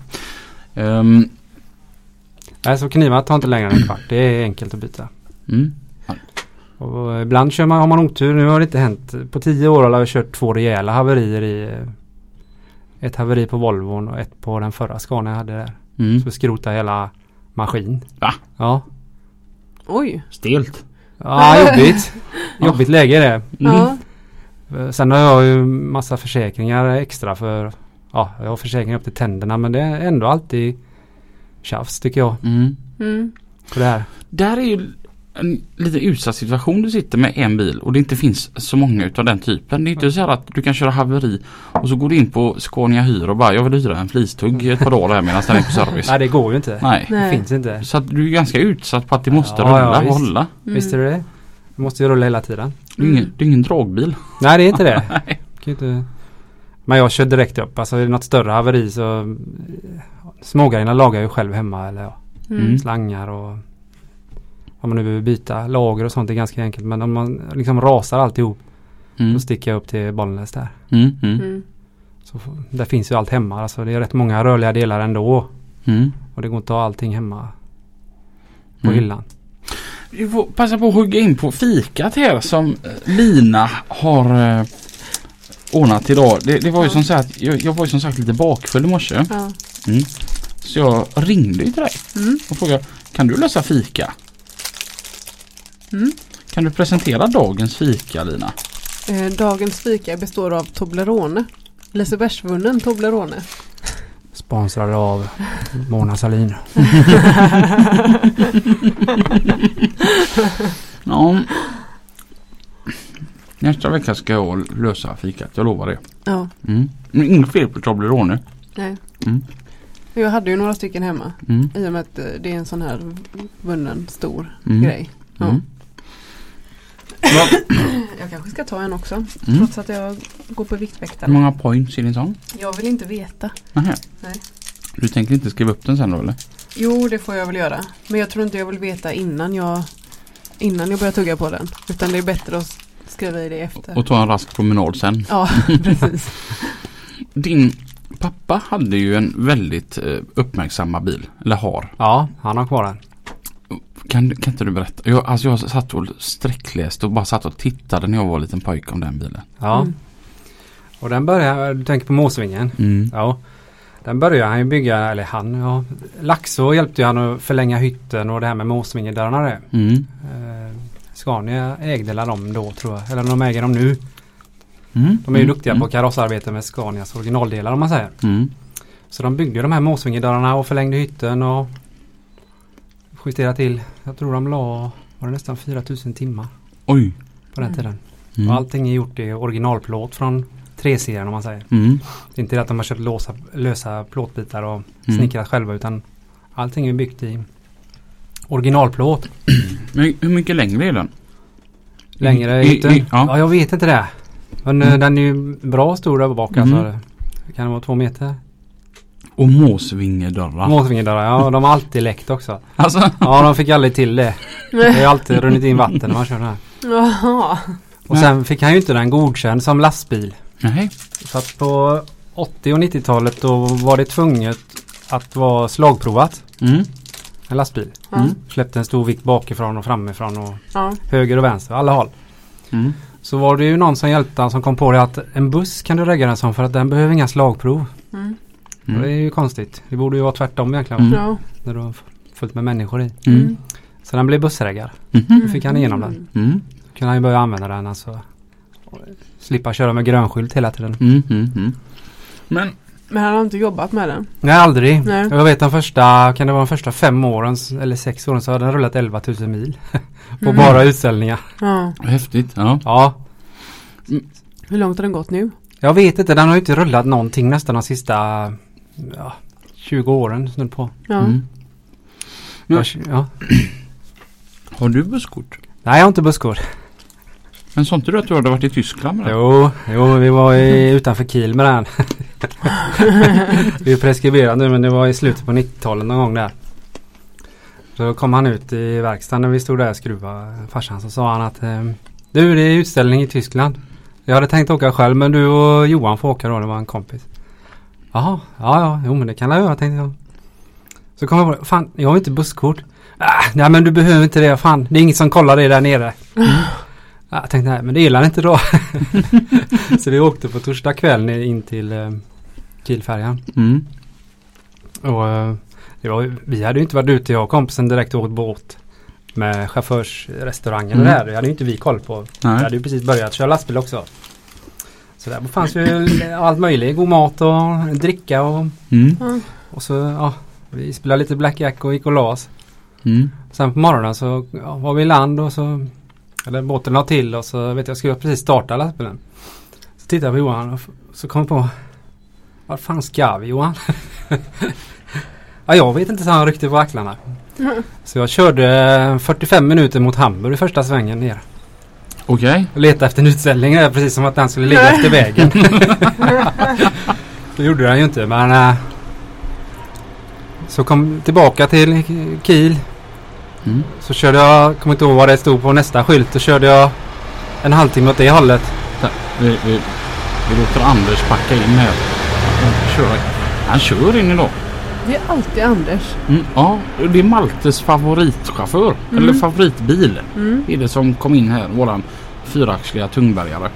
Ehm,
Nej, så knivar tar inte längre än en kvart. Det är enkelt att byta.
mm.
Och ibland kör man, har man otur. Nu har det inte hänt. På tio år har jag kört två rejäla haverier i eh, ett haveri på Volvon och ett på den förra Scania jag hade där.
Mm.
Så vi skrotade hela maskin.
Va?
Ja.
Oj.
Stelt.
Ja, jobbigt. Jobbigt läge är det.
Ja.
Eh, Sen har jag ju massa försäkringar extra för Ja, jag har försäkringar upp till tänderna men det är ändå alltid tjafs tycker jag
Mm.
Mm.
på det här.
Där är ju en lite utsatt situation. Du sitter med en bil och det inte finns så många utav den typen. Det är inte så här att du kan köra haveri och så går du in på Scania Hyr och bara jag vill hyra en flistugg i ett par dagar här medan den är på service.
Nej det går ju inte.
Nej.
Det finns inte.
Så att du är ganska utsatt på att det måste
Ja,
rulla
ja,
och
visst.
hålla.
Mm.
Visst är det det? Du måste ju rulla hela tiden.
Det är ingen, det är ingen dragbil.
Nej det är inte det. Inte... Men jag kör direkt upp. Alltså är det något större haveri så eh, Smågrejerna lagar jag ju själv hemma eller ja.
Mm.
slangar och om man nu behöver byta lager och sånt är ganska enkelt. Men om man liksom rasar alltihop
Mm.
då sticker jag upp till Bollnäs där.
Mm. Mm.
Mm.
Så där finns ju allt hemma. Alltså det är rätt många rörliga delar ändå.
Mm.
Och det går inte att ha allting hemma på
Mm.
hyllan.
Vi får passa på att hugga in på fikat här som Lina har eh, ordnat idag. Det, det var ju
Ja.
som sagt, jag, jag var ju som sagt lite bakfull i morse.
Ja.
Mm. Så jag ringde ju till dig
Mm.
och frågade kan du lösa fika?
Mm.
Kan du presentera dagens fika Lina?
Eh, dagens fika består av Toblerone. Lisebergsvunnen Toblerone.
Sponsrade av Mona Sahlin.
Ja. Nästa vecka ska jag lösa fikat, jag lovar det.
Ja,
Mm. Men inget fel på Toblerone.
nej.
Mm.
Jag hade ju några stycken hemma.
Mm.
I och med att eh, det är en sån här vunnen stor
Mm.
grej. Ja. Jag kanske ska ta en också.
Mm.
Trots att jag går på
Hur
Viktväktare.
många points i din sång?
Jag vill inte veta.
Nähä.
Nej.
Du tänker inte skriva upp den sen då eller?
Jo, det får jag väl göra. Men jag tror inte jag vill veta innan jag innan jag börjar tugga på den. Utan det är bättre att skriva i det efter.
Och ta en rask promenad sen.
Ja, precis.
Din pappa hade ju en väldigt eh, uppmärksammad bil. Eller har.
Ja, han har kvar den.
Kan, kan inte du berätta? Jag, alltså jag satt och sträckläste och bara satt och tittade när jag var liten pojke om den bilen.
Ja.
Mm.
Och den börjar, du tänker på Måsvingen?
Mm.
Ja. Den började han ju bygga, eller han, ja. Laxå hjälpte ju han att förlänga hytten och det här med Måsvingedörrarna det.
Mm.
Eh, Scania ägde la dem då tror jag. Eller de äger dem nu.
Mm.
De är ju
Mm.
duktiga på karossarbete med Scanias originaldelar om man säger.
Mm.
Så de byggde de här Måsvingedörrarna och förlängde hytten och justerade till. Jag tror de la, var det nästan 4000 timmar
Oj.
på den
Mm.
tiden.
Mm.
Och allting är gjort i originalplåt från 3-serien om man säger.
Mm.
Det är inte det att de har köpt låsa, lösa plåtbitar och
Mm.
snickrat själva utan allting är byggt i originalplåt.
Men hur mycket längre är den?
Längre
I- i-
hytten.
i-
ja.
ja.
jag vet inte det. Men eh,
Mm.
den är ju bra stor där bak
Mm.
alltså. Kan det vara två meter?
Och måsvingedörrar.
Måsvingedörrar, ja de har alltid läckt också.
alltså.
Ja de fick aldrig till det. Det har ju alltid runnit in vatten när man kör den här.
Jaha.
Och sen fick han ju inte den godkänd som lastbil.
Nej.
Så att på 80 och 90-talet då var det tvunget att vara slagprovat.
Mm.
En lastbil.
Mm.
Släppte en stor vikt bakifrån och framifrån och
Ja.
höger och vänster, alla håll.
Mm.
Så var det ju någon som hjälpte han som kom på det att en buss kan du regga den som för att den behöver inga slagprov.
Mm.
Och det är
Mm.
ju konstigt. Det borde ju vara tvärtom egentligen.
Mm.
Ja.
När du har fullt med människor i.
Mm.
Så den blev bussreggad.
Mhm.
Nu fick han igenom den.
Mm.
kunde han ju börja använda den alltså. Och Slippa köra med grönskylt hela tiden.
Mm, mm, mm. Men
Men han har inte jobbat med den.
Nej aldrig.
Nej.
Jag vet de första, kan det vara de första fem åren eller sex åren så har den rullat 11 000 mil. på
Mm.
bara utställningar.
Ja.
häftigt. Ja.
Ja.
Hur långt har den gått nu?
Jag vet inte, den har ju inte rullat någonting nästan de sista ja, 20 åren snudd på.
Ja.
Mm. Men-
Ja.
Har du busskort?
Nej jag har inte busskort.
Men sa inte du att du hade varit i Tyskland med det?
Jo, jo vi var i, utanför Kiel med den. vi är preskriberade nu men det var i slutet på 90-talet någon gång där. Så kom han ut i verkstaden när vi stod där och skruvade, farsan, så sa han att ehm, Du det är utställning i Tyskland. Jag hade tänkt åka själv men du och Johan får åka då, det var en kompis. Jaha, ja ja, jo men det kan jag göra tänkte jag. Så kom jag på, fan jag har inte busskort. Ah, nej men du behöver inte det, fan det är inget som kollar det där nere. Ja, Jag tänkte nej men det gillar inte då. så vi åkte på torsdag kväll in till eh, Kielfärjan.
Mm.
Och eh, var, vi hade ju inte varit ute jag och kompisen direkt åkt båt. Med chaufförsrestaurangen
Mm.
det här. Det hade ju inte vi koll på. Vi
Nej.
hade ju precis börjat köra lastbil också. Så där fanns ju allt möjligt. God mat och dricka och,
Mm.
Och så ja. Vi spelade lite blackjack och gick och la oss.
Mm.
Sen på morgonen så ja, var vi i land och så Eller båten la till och så vet jag, skulle jag precis starta lastbilen. Så tittade jag på Johan och så kom jag på Var fan ska vi Johan? ja, jag vet inte så han ryckte på axlarna. Så jag körde 45 minuter mot Hamburg i första svängen ner.
Okej.
Och letade efter en utställning där precis som att den skulle ligga efter vägen. det gjorde den ju inte men äh, Så kom tillbaka till Kiel.
Mm.
Så körde jag, kommer inte ihåg vad det stod på nästa skylt. Då körde jag en halvtimme åt det hållet.
Vi, vi, vi låter Anders packa in här. Han kör, han kör in idag.
Det är alltid Anders.
Mm, ja, det är Maltes favoritchaufför.
Mm.
Eller favoritbil.
Mm.
är det som kom in här. Våran fyraxliga tungbärgare.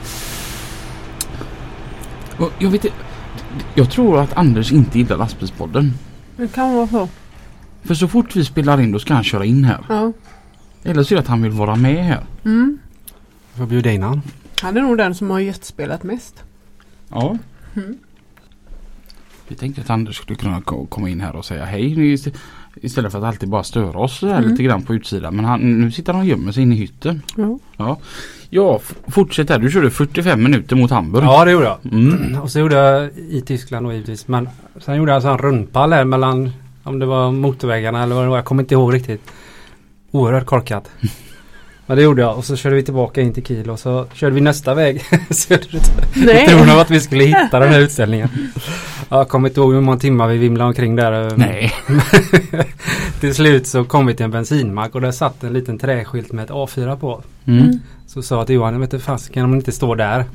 Och jag vet. Jag tror att Anders inte gillar lastbilspodden.
Det kan vara så.
För så fort vi spelar in då ska han köra in här.
Ja.
Eller så är det att han vill vara med här.
Mm.
Jag får bjuda in han.
Han är nog den som har gästspelat mest.
Ja.
Mm.
Vi tänkte att Anders skulle kunna ko- komma in här och säga hej istället för att alltid bara störa oss så här
Mm.
lite grann på utsidan. Men han, nu sitter han och gömmer sig inne i hytten.
Ja.
Ja, f- fortsätt här. Du körde 45 minuter mot Hamburg.
Ja det gjorde jag.
Mm.
Och så gjorde jag i Tyskland och givetvis. Men sen gjorde jag en sån rundpall här mellan om det var motorvägarna eller vad det var. Jag kommer inte ihåg riktigt. Oerhört korkat. Men det gjorde jag och så körde vi tillbaka in till Kiel och så körde vi nästa väg söderut. I
Nej.
tron av att vi skulle hitta den här utställningen. Jag kommer inte ihåg hur många timmar vi vimlade omkring där.
Nej.
till slut så kom vi till en bensinmack och där satt en liten träskylt med ett A4 på.
Mm.
Så sa jag till Johan, jag vet inte fasiken om den inte står där.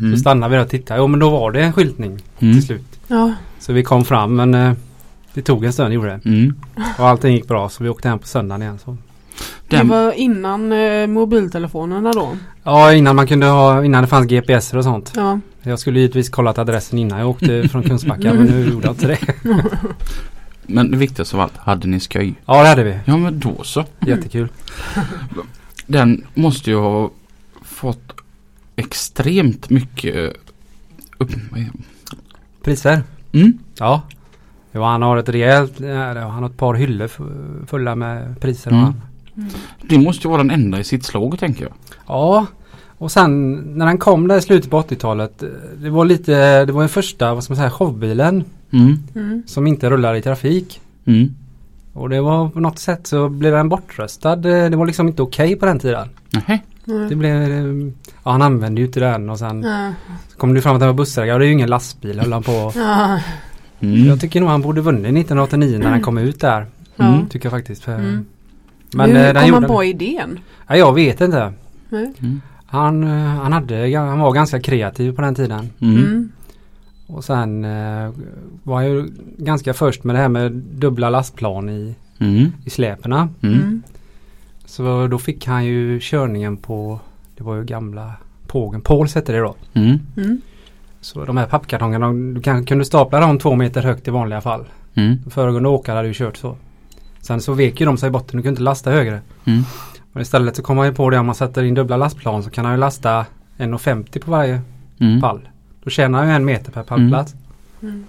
Mm.
Så stannade vi där och tittade. Jo men då var det en skyltning
Mm.
till slut.
Ja.
Så vi kom fram men eh, det tog en stund gjorde det.
Mm.
Och allting gick bra så vi åkte hem på söndagen igen. Så.
Det
Den,
var innan eh, mobiltelefonerna då.
Ja innan man kunde ha, innan det fanns GPS och sånt.
Ja.
Jag skulle givetvis kollat adressen innan jag åkte från Kungsbacka men nu gjorde jag inte det.
men det viktigaste av allt, hade ni skoj?
Ja det hade vi.
Ja men då så.
Jättekul.
Den måste ju ha fått extremt mycket upp... vad är-
Priser?
Mm.
Ja. Jo, han har ett rejält, han har ett par hyllor fulla med priser.
Mm.
och han.
Det måste ju vara den enda i sitt slag tänker jag.
Ja. Och sen när han kom där i slutet på 80-talet. eh, Det var lite, det var den första, vad ska man säga, showbilen.
Mm.
Mm.
Som inte rullar i trafik.
Mm.
Och det var på något sätt så blev den bortröstad. Det var liksom inte okej på den tiden.
Nähä.
Det
Nej.
blev, ja han använde ju inte den och sen kom det fram att den var bussägare och det är ju ingen lastbil höll han på.
Mm.
Jag tycker nog han borde vunnit 1989 när han kom ut där.
Ja.
Tycker jag faktiskt. För,
Mm.
Men
Hur
eh,
kom
gjorde
man på idén?
Ja, jag vet inte.
Mm.
Han, eh, han, hade, han var ganska kreativ på den tiden.
Mm.
Mm.
Och sen eh, var han ju ganska först med det här med dubbla lastplan i,
Mm.
i släperna.
Mm.
Mm.
Så då fick han ju körningen på, det var ju gamla Pågen, Pauls hette det då.
Mm.
Mm.
Så de här pappkartongerna, du kan, kunde stapla dem två meter högt i vanliga fall.
Mm.
Föregående åkare hade ju kört så. Sen så vek ju de sig i botten, du kunde inte lasta högre.
Mm.
Men istället så kommer han ju på det om man sätter in dubbla lastplan så kan han ju lasta 1,50 på varje
Mm.
pall. Då tjänar han ju en meter per pallplats.
Mm.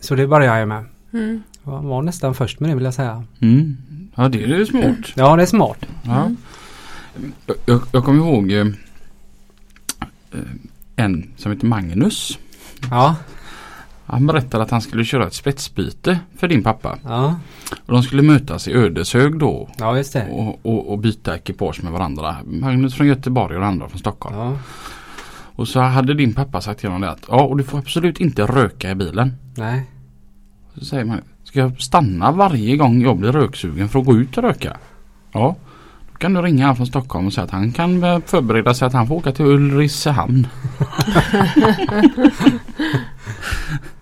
Så det började jag med.
Mm.
Jag var nästan först med det vill jag säga.
Mm. Ja det är ju smart.
Ja det är smart.
Ja.
Mm.
Jag, jag, jag kommer ihåg eh, eh, en som heter Magnus.
Ja.
Han berättade att han skulle köra ett spetsbyte för din pappa.
Ja,
Och de skulle mötas i Ödeshög då
ja just det.
och, och, och byta ekipage med varandra. Magnus från Göteborg och andra från Stockholm.
Ja.
Och så hade din pappa sagt till honom det att ja och du får absolut inte röka i bilen.
Nej.
Så säger man Ska jag stanna varje gång jag blir röksugen för att gå ut och röka? Ja. Då kan du ringa han från Stockholm och säga att han kan eh, förbereda sig att han får åka till Ulricehamn.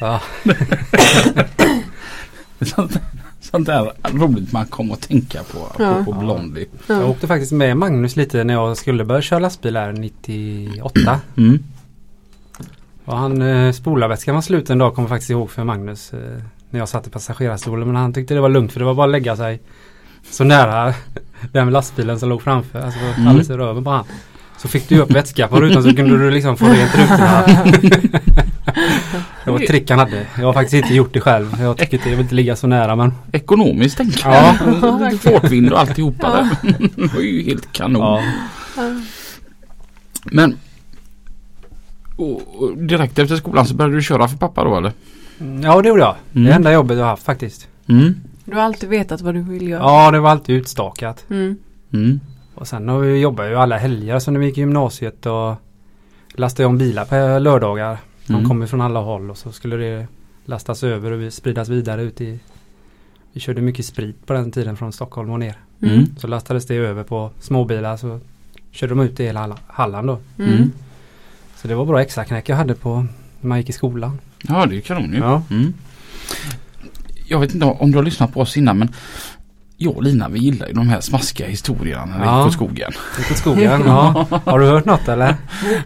Ja.
Sånt, sånt där roligt man kommer att tänka på.
Ja.
På Blondie.
Jag
Ja.
åkte faktiskt med Magnus lite när jag skulle börja köra lastbil här 98.
Mm.
Och han eh, spolarvätskan var slut en dag kommer jag faktiskt ihåg för Magnus. Eh, när jag satt i passagerarstolen. Men han tyckte det var lugnt för det var bara att lägga sig så nära den lastbilen som låg framför. Alltså
Mm.
alldeles i röven på han. Så fick du upp vätska på rutan så kunde du liksom få rent rutorna. det trick han hade. Jag har faktiskt inte gjort det själv. Jag tycker inte, jag vill inte ligga så nära men.
Ekonomiskt tänker
Ja.
jag. Fartvind och alltihopa där. Det var ju helt kanon.
Ja.
Men och, och direkt efter skolan så började du köra för pappa då eller?
Ja det gjorde jag.
Mm.
Det enda jobbet jag har haft faktiskt.
Mm.
Du har alltid vetat vad du vill göra.
Ja det var alltid utstakat.
Mm.
Mm.
Och sen har vi jobbat ju alla helger så när vi gick i gymnasiet och lastade om bilar på lördagar. De
Mm.
kom ju från alla håll och så skulle det lastas över och vi- spridas vidare ut i Vi körde mycket sprit på den tiden från Stockholm och ner.
Mm.
Så lastades det över på småbilar så körde de ut det i hela Hall- Halland då.
Mm.
Mm.
Så det var bra extra knäck jag hade på när man gick i skolan.
Ja det är kanon ju.
Ja.
Mm. Jag vet inte om du har lyssnat på oss innan men jag och Lina vi gillar ju de här smaskiga historierna när vi
Ja.
gick på skogen.
Ute i skogen. ja. Har du hört något eller?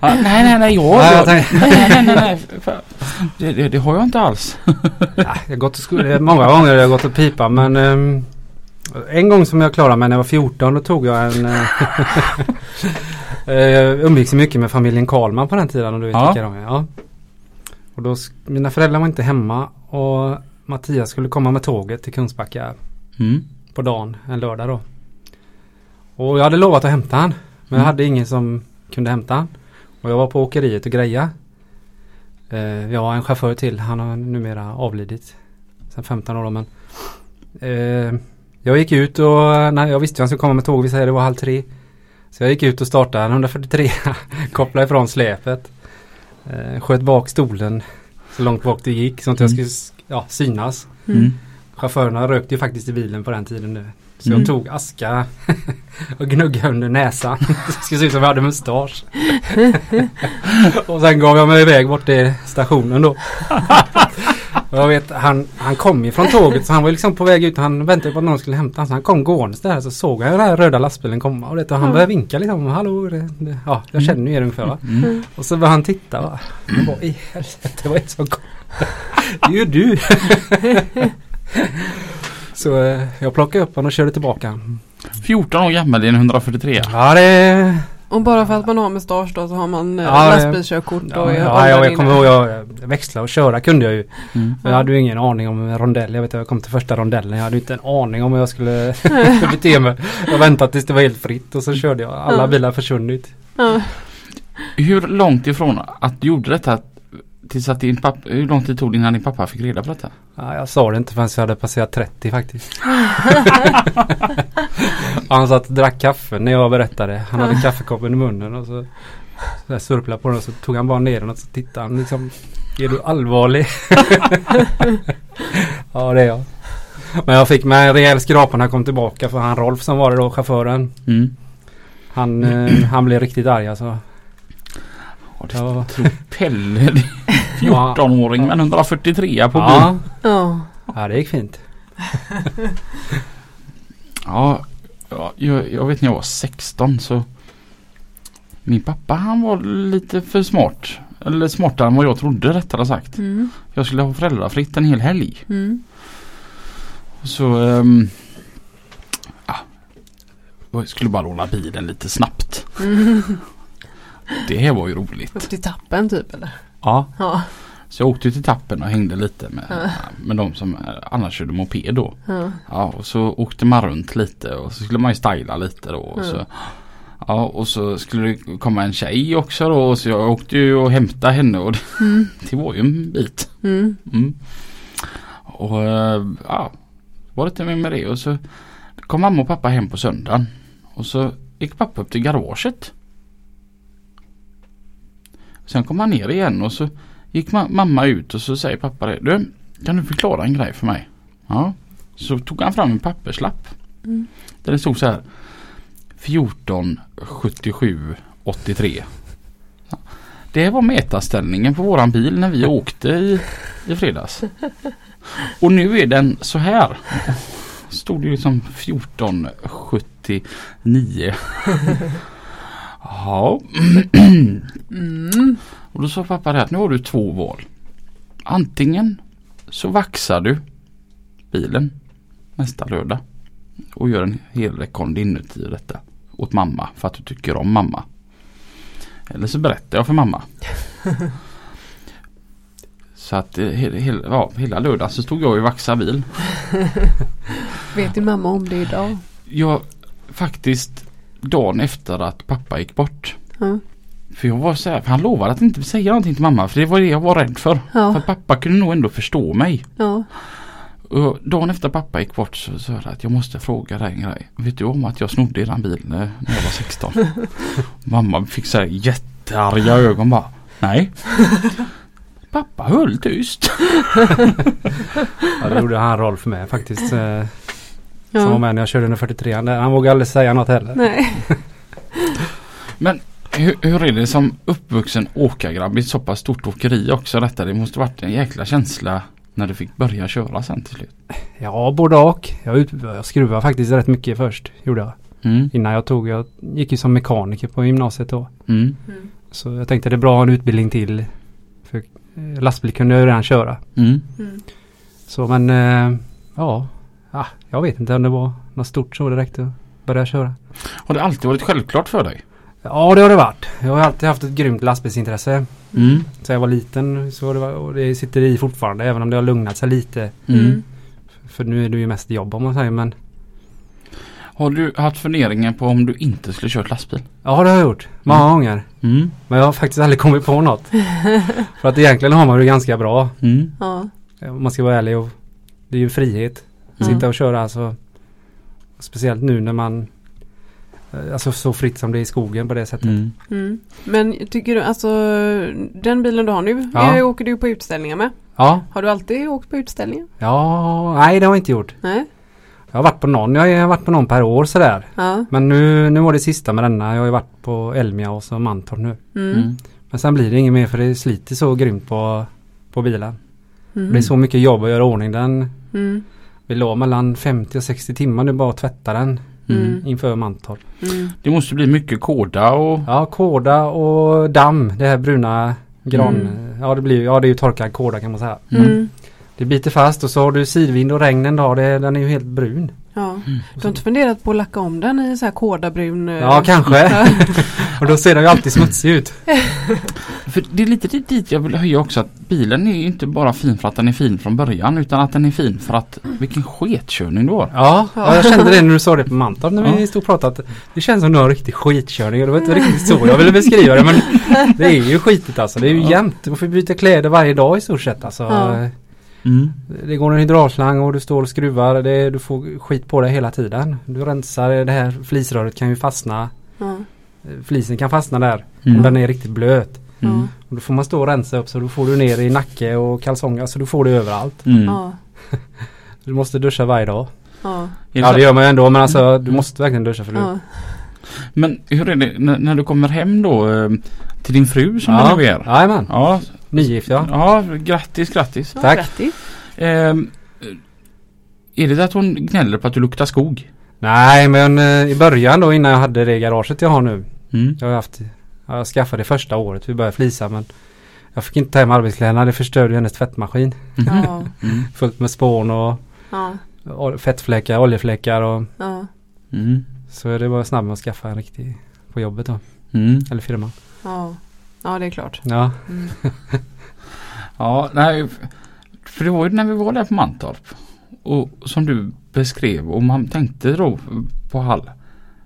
Nej nej nej jag,
Nej, jag
nej,
tänkte-
nej nej nej. Fan. Det, det, det har jag inte alls.
Ja, jag har gått skolan. Många gånger har jag gått och pipa men ehm, En gång som jag klarade mig när jag var 14 då tog jag en eh, eh, Jag umgicks mycket med familjen Karlman på den tiden och du vet
Ja.
vilka de är. Ja. Och då, mina föräldrar var inte hemma och Mattias skulle komma med tåget till Kungsbacka
Mm.
På dagen en lördag då. Och jag hade lovat att hämta han. Men jag
Mm.
hade ingen som kunde hämta han. Och jag var på åkeriet och greja. Eh, jag har en chaufför till. Han har numera avlidit. Sen 15 år då, men. Eh, jag gick ut och nej, jag visste att han skulle komma med tåg. Vi säger det var halv tre. Så jag gick ut och startade en 143. kopplade ifrån släpet. Eh, sköt bak stolen så långt bak det gick. Så att jag skulle s- ja, synas.
Mm.
Chaufförerna rökte ju faktiskt i bilen på den tiden nu. Så
Mm.
jag tog aska och gnuggade under näsan. Det skulle se ut som jag hade mustasch. och sen gav jag mig iväg bort till stationen då. Jag vet, han, han kom ju från tåget så han var liksom på väg ut. Han väntade på att någon skulle hämta honom. Så han kom gåendes där så såg jag den här röda lastbilen komma. Och, det, och han
Ja.
började vinka liksom. Hallå, det, det, ja, jag känner ju er ungefär va.
Mm.
Och så började han titta va. Bara, i helvete vad är det som kom? Det är ju du. Så eh, jag plockade upp honom och körde tillbaka.
14 år gammal i en 143.
Ja det...
Och bara för att man har mustasch då så har man eh,
Ja, det-
lastbilskörkort och
Ja,
är
ja, jag, jag kommer ihåg jag växla och köra kunde jag ju.
Mm.
Jag hade ju ingen aning om rondell. Jag vet att jag kom till första rondellen. Jag hade ju inte en aning om hur jag skulle bete mig. Jag väntade tills det var helt fritt och så körde jag. Alla
Ja.
bilar försvunnit.
Ja.
Hur långt ifrån att du gjorde detta tills att din pappa, hur lång tid tog det innan din pappa fick reda på detta?
Ja, jag sa det inte förrän jag hade passerat 30 faktiskt. han satt och drack kaffe när jag berättade. Han hade kaffekoppen i munnen och så, så jag surplade på den och så tog han bara ner den och så tittade han liksom. Är du allvarlig? ja det är jag. Men jag fick mig en rejäl skrapa när jag kom tillbaka för han Rolf som var det då, chauffören.
Mm.
Han, eh, han blev riktigt arg alltså.
Ja, det
Ja.
tror Pelle, det är 14-åring men 143 på bil.
Ja,
Ja.
ja, det gick fint.
Ja, ja jag, jag vet när jag var 16 så min pappa han var lite för smart. Eller smartare än vad jag trodde rättare sagt.
Mm.
Jag skulle ha föräldrafritt en hel helg.
Mm.
Så ehm, ja, jag skulle bara låna bilen lite snabbt.
Mm.
Det var ju roligt.
Upp till tappen typ eller?
Ja,
Ja.
så jag åkte till tappen och hängde lite med,
Ja.
med de som annars körde moped då.
ja.
Ja, och så åkte man runt lite och så skulle man ju styla lite då. Och så, ja, och så skulle det komma en tjej också då. Och så jag åkte ju och hämtade henne och det,
Mm.
det var ju en bit.
Mm.
Mm. Och eh, ja, var lite med med det och så kom mamma och pappa hem på söndagen. Och så gick pappa upp till garaget. Sen kom han ner igen och så gick ma- mamma ut och så säger pappa det. Du, kan du förklara en grej för mig? Ja. Så tog han fram en papperslapp.
Mm.
Där det stod så här 14 77 83. Ja. Det var mätarställningen på våran bil när vi åkte i, i fredags. Och nu är den så här. Stod det ju som 14 79. Ja.
Mm.
Och då sa pappa det att nu har du två val. Antingen så vaxar du bilen nästa lördag och gör en hel rekond inuti detta åt mamma för att du tycker om mamma. Eller så berättar jag för mamma. Så att eh, he, he, ja, hela lördagen så stod jag och vaxade bil.
Vet din mamma om det idag?
Jag faktiskt dagen efter att pappa gick bort.
Ja.
För jag var så här, för han lovade att inte säga någonting till mamma för det var det jag var rädd för. För
Ja.
att pappa kunde nog ändå förstå mig.
Ja.
Och dagen efter pappa gick bort så sa jag att jag måste fråga dig en grej. Vet du om att jag snodde eran bil när när jag var 16? Mamma fick så här jättearga ögon bara. Nej. pappa höll tyst.
Ja, det gjorde han roll för mig faktiskt. Eh, Som var
Ja.
med när jag körde under 43 där. Han vågade aldrig säga något heller.
Nej.
Men hur, hur är det som uppvuxen åkargrabb i ett så pass stort åkeri också detta? Det måste varit en jäkla känsla när du fick börja köra sen till slut.
Ja, både och. Jag, ut, jag skruvade faktiskt rätt mycket först. Gjorde jag.
Mm.
Innan jag tog, jag gick ju som mekaniker på gymnasiet då.
Mm.
Mm.
Så jag tänkte det är bra att ha en utbildning till. För eh, lastbil kunde jag ju redan köra.
Mm.
Mm.
Så men eh, ja, ah, jag vet inte om det var något stort så direkt att börja köra.
Har det alltid varit självklart för dig?
Ja det har det varit. Jag har alltid haft ett grymt lastbilsintresse.
Mm.
Så jag var liten så det var, och det sitter i fortfarande även om det har lugnat sig lite.
Mm.
För nu är det ju mest jobb om man säger men
Har du haft funderingar på om du inte skulle kört lastbil?
Ja det har jag gjort. Många
Mm.
gånger.
Mm.
Men jag har faktiskt aldrig kommit på något. För att egentligen har man det ganska bra.
Mm.
Ja.
Om man ska vara ärlig. Och det är ju frihet.
Ja.
Sitta och köra alltså. Speciellt nu när man eh, Alltså så fritt som det är i skogen på det sättet.
Mm.
Mm. Men tycker du alltså den bilen du har nu
Ja.
åker du på utställningar med?
Ja,
Har du alltid åkt på utställningar?
ja, nej det har jag inte gjort.
Nej?
Jag har varit på någon, jag har varit på någon per år sådär.
Ja.
Men nu, nu var det sista med denna. Jag har ju varit på Elmia och så Mantorp nu.
Mm.
Mm.
Men sen blir det inget mer för det sliter så grymt på, på bilen.
Mm.
Det är så mycket jobb att göra ordning den.
Mm.
Vi låg mellan 50 och 60 timmar nu bara att tvätta den
Mm.
inför Mantorp.
Mm.
Det måste bli mycket koda och
Ja, kåda och damm. Det här bruna gran.
Mm.
Ja, det blir ja, det är ju torkad kåda kan man säga.
Mm.
Det biter fast och så har du sidvind och regn en dag. Det, den är ju helt brun.
Ja. Du har inte funderat på att lacka om den i så här kodabrun? eh,
Ja, kanske. och då ser den ju alltid smutsig ut.
För det är lite dit- dit jag vill höja också att bilen är ju inte bara fin för att den är fin från början utan att den är fin för att vilken sketkörning du har.
Ja, ja, jag kände det när du sa det på Mantorp när vi
Ja.
stod och pratade. att Det känns som du har en riktig skitkörning. och Det var inte riktigt så jag ville beskriva det men det är ju skitigt alltså. Det är ju
Ja.
jämnt. Du får byta kläder varje dag i stort sett alltså.
Ja.
Mm.
Det går en hydraulslang och du står och skruvar. Det, du får skit på dig hela tiden. Du rensar det här flisröret kan ju fastna.
Ja.
Flisen kan fastna där
Mm.
om den är riktigt blöt.
Mm.
Och då får man stå och rensa upp så då får du ner i nacke och kalsonger. Alltså du får det överallt.
Mm.
Du måste duscha varje dag.
Ja.
Ja
så-
det gör man ju ändå men alltså du måste verkligen duscha för du.
Ja.
Men hur är det när, när du kommer hem då eh, till din fru som
Ja,
du nu är?
Jajamän.
Ja,
Nygift ja.
ja, grattis, grattis.
Ja,
Tack.
Grattis.
Ehm, är det att hon gnäller på att du luktar skog?
Nej men eh, i början då innan jag hade det garaget jag har nu.
Mm.
Jag har haft, jag skaffade det första året vi började flisa men jag fick inte ta hem arbetskläderna. Det förstörde hennes tvättmaskin.
Ja.
Mm.
Fullt med spån och
Ja.
fettfläckar, oljefläckar och
Ja.
Mm.
Så är det bara snabb med att skaffa en riktig på jobbet då.
Mm.
Eller firman.
Ja. Ja, det är klart.
Ja.
Mm.
Ja, nej. För det var ju när vi var där på Mantorp. Och som du beskrev och man tänkte då på Hall.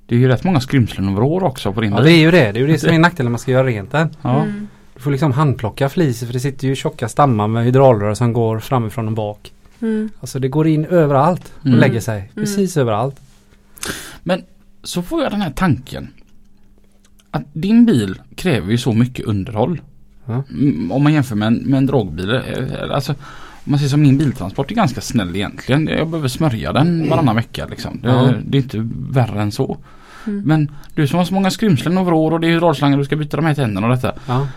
Det är ju rätt många skrymslen över år också på din
ja, det är ju det. Det är ju det som är nackdelen när man ska göra rent den.
Ja.
Mm.
Du får liksom handplocka flis för det sitter ju tjocka stammar med hydraulrör som går framifrån och bak.
Mm.
Alltså det går in överallt och
Mm.
lägger sig. Precis överallt.
Så får jag den här tanken. Att din bil kräver ju så mycket underhåll.
Ja.
Mm, Om man jämför med en, med en dragbil. eh, Alltså, om man ser som min biltransport är ganska snäll egentligen. Jag behöver smörja den varannan vecka liksom. Det,
Ja.
det är inte värre än så.
Mm.
Men du som har så många skrymslen över år och det är hydraulslangar du ska byta de här tänderna och detta.
Ja.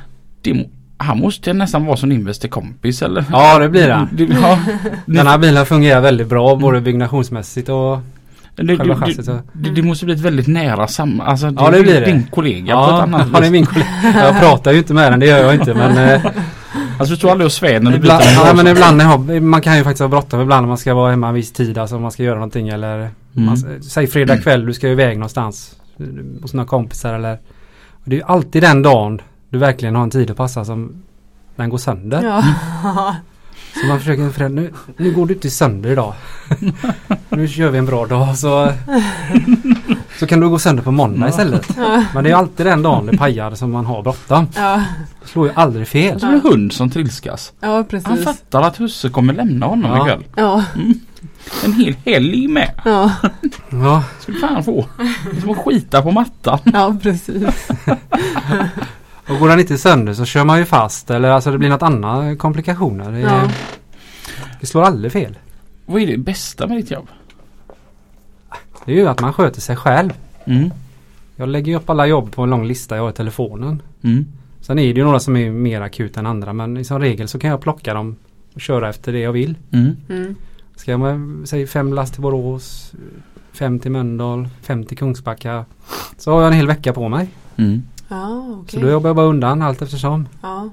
Det, han måste nästan vara som din bästa kompis eller?
ja det blir det.
Det, ja,
Den här bilen fungerar väldigt bra både byggnationsmässigt och
det,
Själva
det,
chassit, så.
det, det, det måste bli ett väldigt nära sam... Alltså,
Ja, det blir det.
Din kollega på ett
Ja,
annat
ja, det är min kollega. Jag pratar ju inte med den, det gör jag inte men eh,
Alltså du står aldrig och svär när du byter
ibland,
en
ja, men ibland när jag har, man kan ju faktiskt ha bråttom ibland när man ska vara hemma en viss tid alltså om man ska göra någonting eller
Mm.
man, Säg fredag kväll, du ska iväg någonstans eh, hos några kompisar eller och Det är ju alltid den dagen du verkligen har en tid att passa som den går sönder.
Ja.
Så man försöker, för nu, nu går du inte sönder idag. nu kör vi en bra dag så Så kan du gå sönder på måndag istället.
Ja.
Men det är alltid den dagen det pajar som man har bråttom.
Ja.
Det slår ju aldrig fel.
Som en hund som trilskas.
ja,
Han
precis.
fattar att husse kommer lämna honom
Ja.
ikväll.
Ja.
En hel helg med.
Ja.
Ja,
Ska du fan få. Det är som att skita på mattan.
ja, precis.
och går den inte sönder så kör man ju fast eller alltså det blir något annat komplikationer. Det,
Ja.
det slår aldrig fel.
Vad är det bästa med ditt jobb?
Det är ju att man sköter sig själv.
Mm.
Jag lägger ju upp alla jobb på en lång lista jag har i telefonen.
Mm.
Sen är det ju några som är mer akut än andra men som regel så kan jag plocka dem och köra efter det jag vill.
Mm.
Mm.
Ska jag med, säg fem last till Borås, fem till Mölndal, fem till Kungsbacka. Så har jag en hel vecka på mig.
Mm.
Ja, okej.
Så då jobbar jag bara undan allt eftersom.
Ja.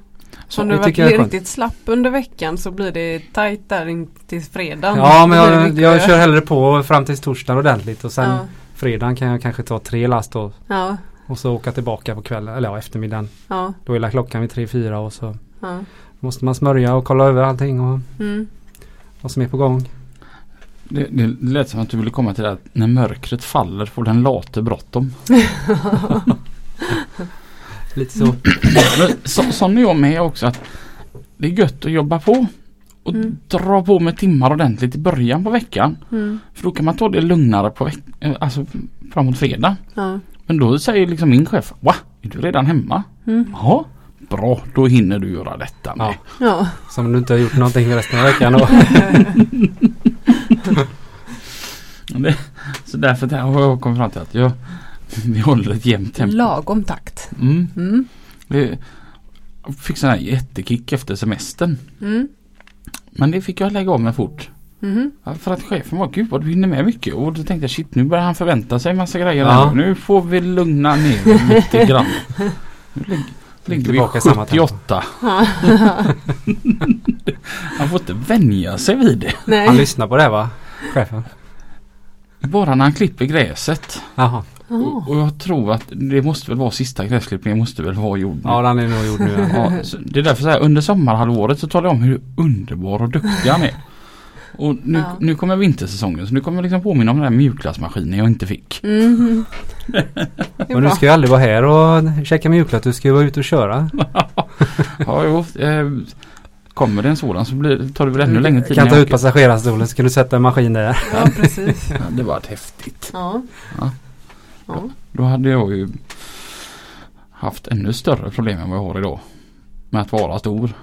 Så
Så om
det
du varit riktigt slapp under veckan så blir det tajt där in till fredagen.
Ja men jag, jag kör hellre på fram till torsdagen ordentligt och sen
Ja.
fredagen kan jag kanske ta tre last då.
Ja.
Och så åka tillbaka på kvällen eller ja, eftermiddagen.
Ja.
Då är klockan vid tre, fyra och så
Ja.
måste man smörja och kolla över allting och
Mm.
vad som är på gång.
Det, det lät som att du ville komma till det att när mörkret faller får den late bråttom.
Lite så.
Så, sån är jag med också att det är gött att jobba på och
Mm.
dra på med timmar ordentligt i början på veckan.
Mm.
För då kan man ta det lugnare på veck- eh, alltså framåt fredag.
Ja.
Men då säger liksom min chef, va? Är du redan hemma?
Mm.
Ja, bra då hinner du göra detta med.
Ja.
Ja.
Som om du inte har gjort någonting resten av veckan.
Det, så därför där har jag kommit fram till att jag, vi håller ett jämnt tempo.
Lagom takt.
Mm.
Mm.
Jag fick sån här jättekick efter semestern.
Mm.
Men det fick jag lägga av med fort. Ja, För att chefen var gud vad du hinner med mycket och då tänkte jag shit nu börjar han förvänta sig massa grejer.
Ja.
Nu får vi lugna ner lite grann. Nu ligger, ligger vi
Tillbaka i samma tempo.
78. Han får inte vänja sig vid det.
han
Nej.
lyssnar på det va? Chefen?
Bara när han klipper gräset.
Jaha.
Och, och jag tror att det måste väl vara sista gräsklippningen måste väl vara gjord nu.
Ja den är nog gjord nu. Ja.
Ja, det är därför så här, under sommarhalvåret så talar jag om hur underbar och duktig han är. Och nu,
Ja.
nu kommer vintersäsongen så nu kommer jag liksom påminna om den där mjukglassmaskinen jag inte fick.
Det är
Och du ska ju aldrig vara här och checka mjukglass. Du ska ju vara ute och köra.
Ja, jo, eh, kommer det en sådan så blir, tar det väl ännu längre tid.
kan ta ut passagerarstolen så kan du sätta en maskin där.
Ja, precis.
Ja, det var häftigt.
Ja.
Ja.
Ja.
Då hade jag ju haft ännu större problem än vad jag har idag. Med att vara stor.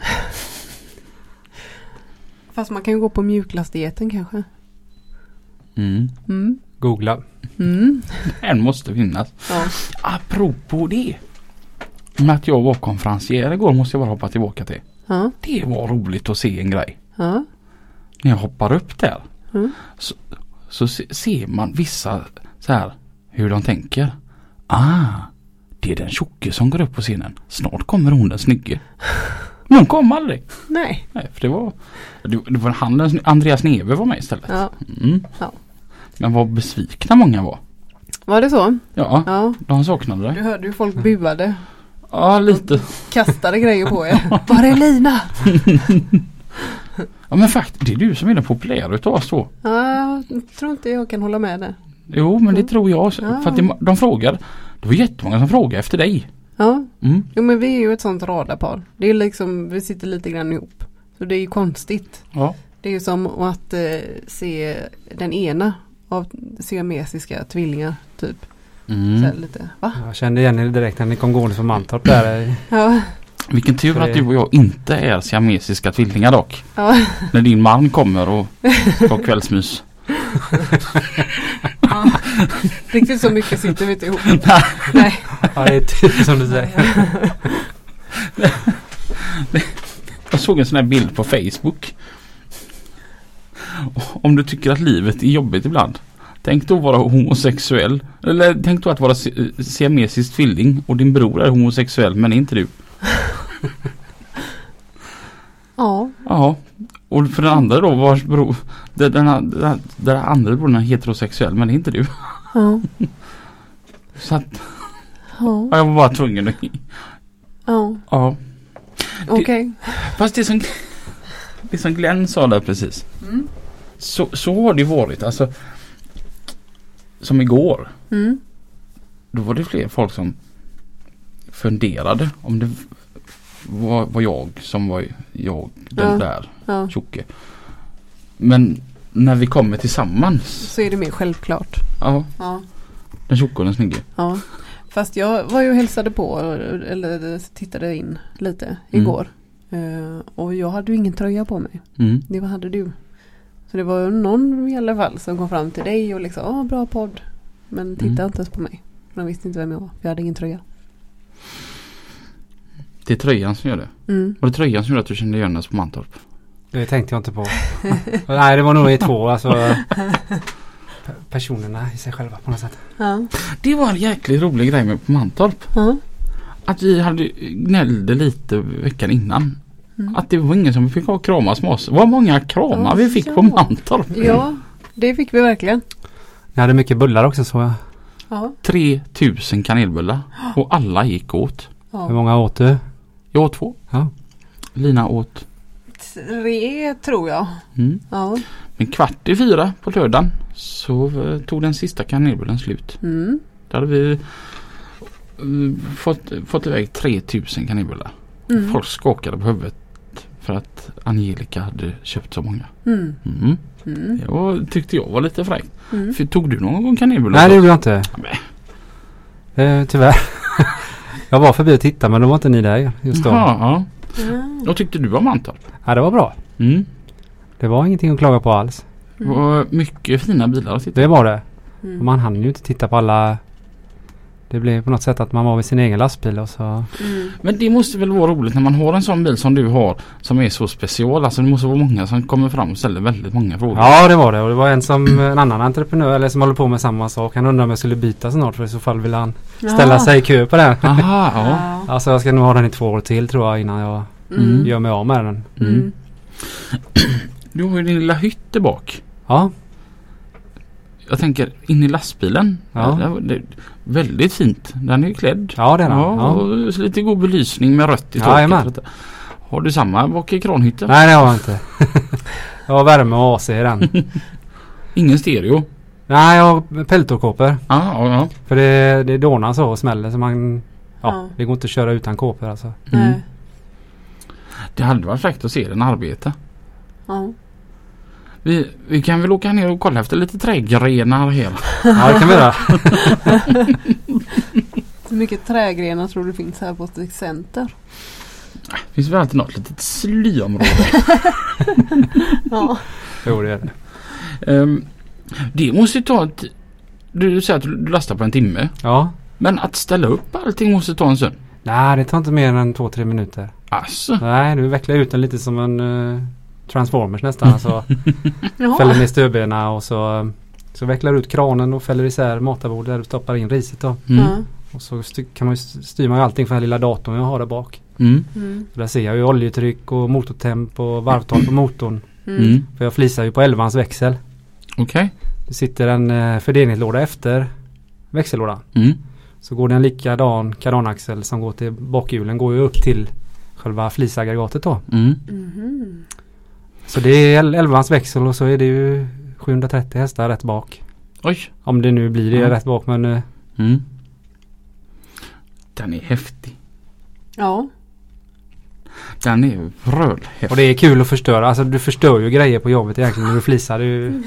Fast man kan ju gå på mjuklasdieten kanske.
Mm.
Mm.
Googla.
Mm.
En måste finnas.
Ja.
Apropå det. Med att jag var konferencier igår måste jag bara hoppa tillbaka till.
Ja.
Det var roligt att se en grej.
Ja.
När jag hoppar upp där.
Mm.
Så, så se, ser man vissa så här hur de tänker. Ah, det är den tjocke som går upp på scenen. Snart kommer hon den snygge. Men hon kom aldrig.
Nej.
Nej, för det var, det, det var han, Andreas Neve var med istället.
Ja.
Mm.
Ja.
Men vad besvikna många var.
Var det så?
Ja,
Ja.
de saknade
Du
dig.
hörde hur folk buade.
Ja, lite.
Kastade grejer på er. Var är Lina?
Ja men faktiskt, det är du som är den populära utav oss två.
Ja, jag tror inte jag kan hålla med där.
Jo men det tror jag.
Ja.
För att det, de frågar. Det var jättemånga som frågade efter dig.
Ja,
Mm.
jo men vi är ju ett sånt radarpar. Det är liksom, vi sitter lite grann ihop. Så det är ju konstigt.
Ja.
Det är ju som att eh, se den ena av siamesiska tvillingar typ. Så
Mm.
här lite, va?
Jag kände igen er direkt när ni kom gående från Mantorp där.
Ja,
Vilken tur
Så
att du och jag inte är siamesiska tvillingar dock.
ja.
När din man kommer och har kvällsmys.
Riktigt så mycket sitter vi inte ihop. Nej.
Ja, det är typ som du säger.
Jag såg en sån här bild på Facebook. Om du tycker att livet är jobbigt ibland. Tänk då vara homosexuell. Eller tänk då att vara si- siamesisk tvilling och din bror är homosexuell men inte du.
Ja,
Ja. Och för den andra då vars bror. Den, den, den, den andra brodern är heterosexuell men inte du.
ja,
Så att
ja,
ja, jag var bara tvungen att...
ja.
Ja.
Okej.
Fast det som, det som Glenn sa där precis.
Mm.
Så, så har det varit. Alltså, som igår.
Mm.
Då var det fler folk som funderade om det var, var jag som var jag den
Ja.
där
Ja,
tjocke. Men när vi kommer tillsammans.
så är det mer självklart.
Ja,
Ja.
den tjocke och den snygge.
Ja, fast jag var ju och hälsade på eller tittade in lite igår. Eh, och jag hade ju ingen tröja på mig.
Mm.
Det vad hade du? Så det var någon i alla fall som kom fram till dig och liksom, ja bra podd. Men tittade
Mm.
inte ens på mig. De visste inte vem jag var, jag hade ingen tröja.
Det är tröjan som gör det.
Mm.
Var det tröjan som gjorde att du kände igen oss på Mantorp?
Det tänkte jag inte på. Nej, det var nog i två. Alltså, pe- personerna i sig själva på något sätt.
Ja.
Det var en jäkligt rolig grej med på Mantorp.
Ja.
Att vi hade gnällde lite veckan innan.
Mm.
Att det var ingen som fick ha kramas med oss. Vad många kramar
Ja,
vi fick
ja.
på Mantorp.
ja, det fick vi verkligen.
Ni hade mycket bullar också så jag.
Ja.
3000 kanelbullar. Och alla gick åt.
Hur många åt du?
Jag åt två.
Ja.
Lina åt.
Tre tror jag.
Mm.
Ja.
Men kvart i fyra på lördagen så eh, tog den sista kanelbullen slut.
Mm.
Då hade vi eh, fått, fått iväg 3000 kanelbullar.
Mm.
Folk skakade på huvudet för att Angelica hade köpt så många.
Mm.
Mm.
Mm.
Det var, tyckte jag var lite fräckt.
Mm.
För tog du någon gång kanelbullar?
Nej, det gjorde jag inte.
Nej.
Eh, tyvärr. jag var förbi och tittade men då var inte ni där just då.
Jaha, ja.
Ja.
Vad tyckte du om Mantorp?
Ja, det var bra.
Mm.
Det var ingenting att klaga på alls.
Det var mycket fina bilar att titta
Det var det.
Mm.
Man hann ju inte titta på alla. Det blev på något sätt att man var vid sin egen lastbil och så.
Mm.
Men det måste väl vara roligt när man har en sån bil som du har som är så special. Alltså det måste vara många som kommer fram och ställer väldigt många frågor.
Ja det var det och det var en som en annan entreprenör eller som håller på med samma sak. Han undrade om jag skulle byta snart för i så fall vill han ställa
Ja.
sig i kö på den.
Aha, ja.
Ja.
Alltså jag ska nog ha den i två år till tror jag innan jag
Mm.
gör mig av med den.
Mm.
Du har ju din lilla hytt där bak.
Ja,
Jag tänker in i lastbilen.
Ja.
Det, det, väldigt fint. Den är ju klädd.
ja det är den.
Ja,
Ja.
och så lite god belysning med rött i taket. Har du samma bak i kranhytten?
Nej det har jag inte. jag har värme och AC i den.
Ingen stereo?
Nej jag har peltorkåpor.
Ja, ja, ja.
För det, det dånar så och smäller så man... Ja,
Ja.
det går inte att köra utan kåpor alltså.
Mm.
Nej.
Det hade varit fräckt att se den arbeta.
Ja.
Vi, vi kan väl åka ner och kolla efter lite trädgrenar här.
Ja det kan vi göra.
Hur mycket trädgrenar tror du finns här på Stig Center?
Det finns väl alltid något litet slyområde.
Ja.
Jo det är det.
Ehm, det måste ju ta ett... Du säger att du lastar på en timme.
Ja.
Men att ställa upp allting måste ta en stund.
Nej det tar inte mer än två tre minuter.
Alltså.
Nej du vecklar ut den lite som en uh, Transformers nästan. Alltså, fäller ner stödbena och så, så vecklar du ut kranen och fäller isär matarbordet där du stoppar in riset då.
Mm.
Och så styr, kan man styr man ju allting för den här lilla datorn jag har där bak.
Mm.
Mm.
Där ser jag ju oljetryck och motortemp och varvtal på motorn.
Mm.
Mm.
För jag flisar ju på 11 växel.
Okej.
Det sitter en eh, fördelningslåda efter växellådan.
Mm.
Så går det en likadan kardanaxel som går till bakhjulen går ju upp till själva flisaggregatet då.
Mm.
Mhm.
Så det är 11 växel och så är det ju 730 hästar rätt bak.
Oj.
Om det nu blir det
Ja.
rätt bak men eh,
Mm. Den är häftig.
Ja.
Den är vrölhäftig.
Och det är kul att förstöra. Alltså du förstör ju grejer på jobbet egentligen när du flisar. Det är, ju- det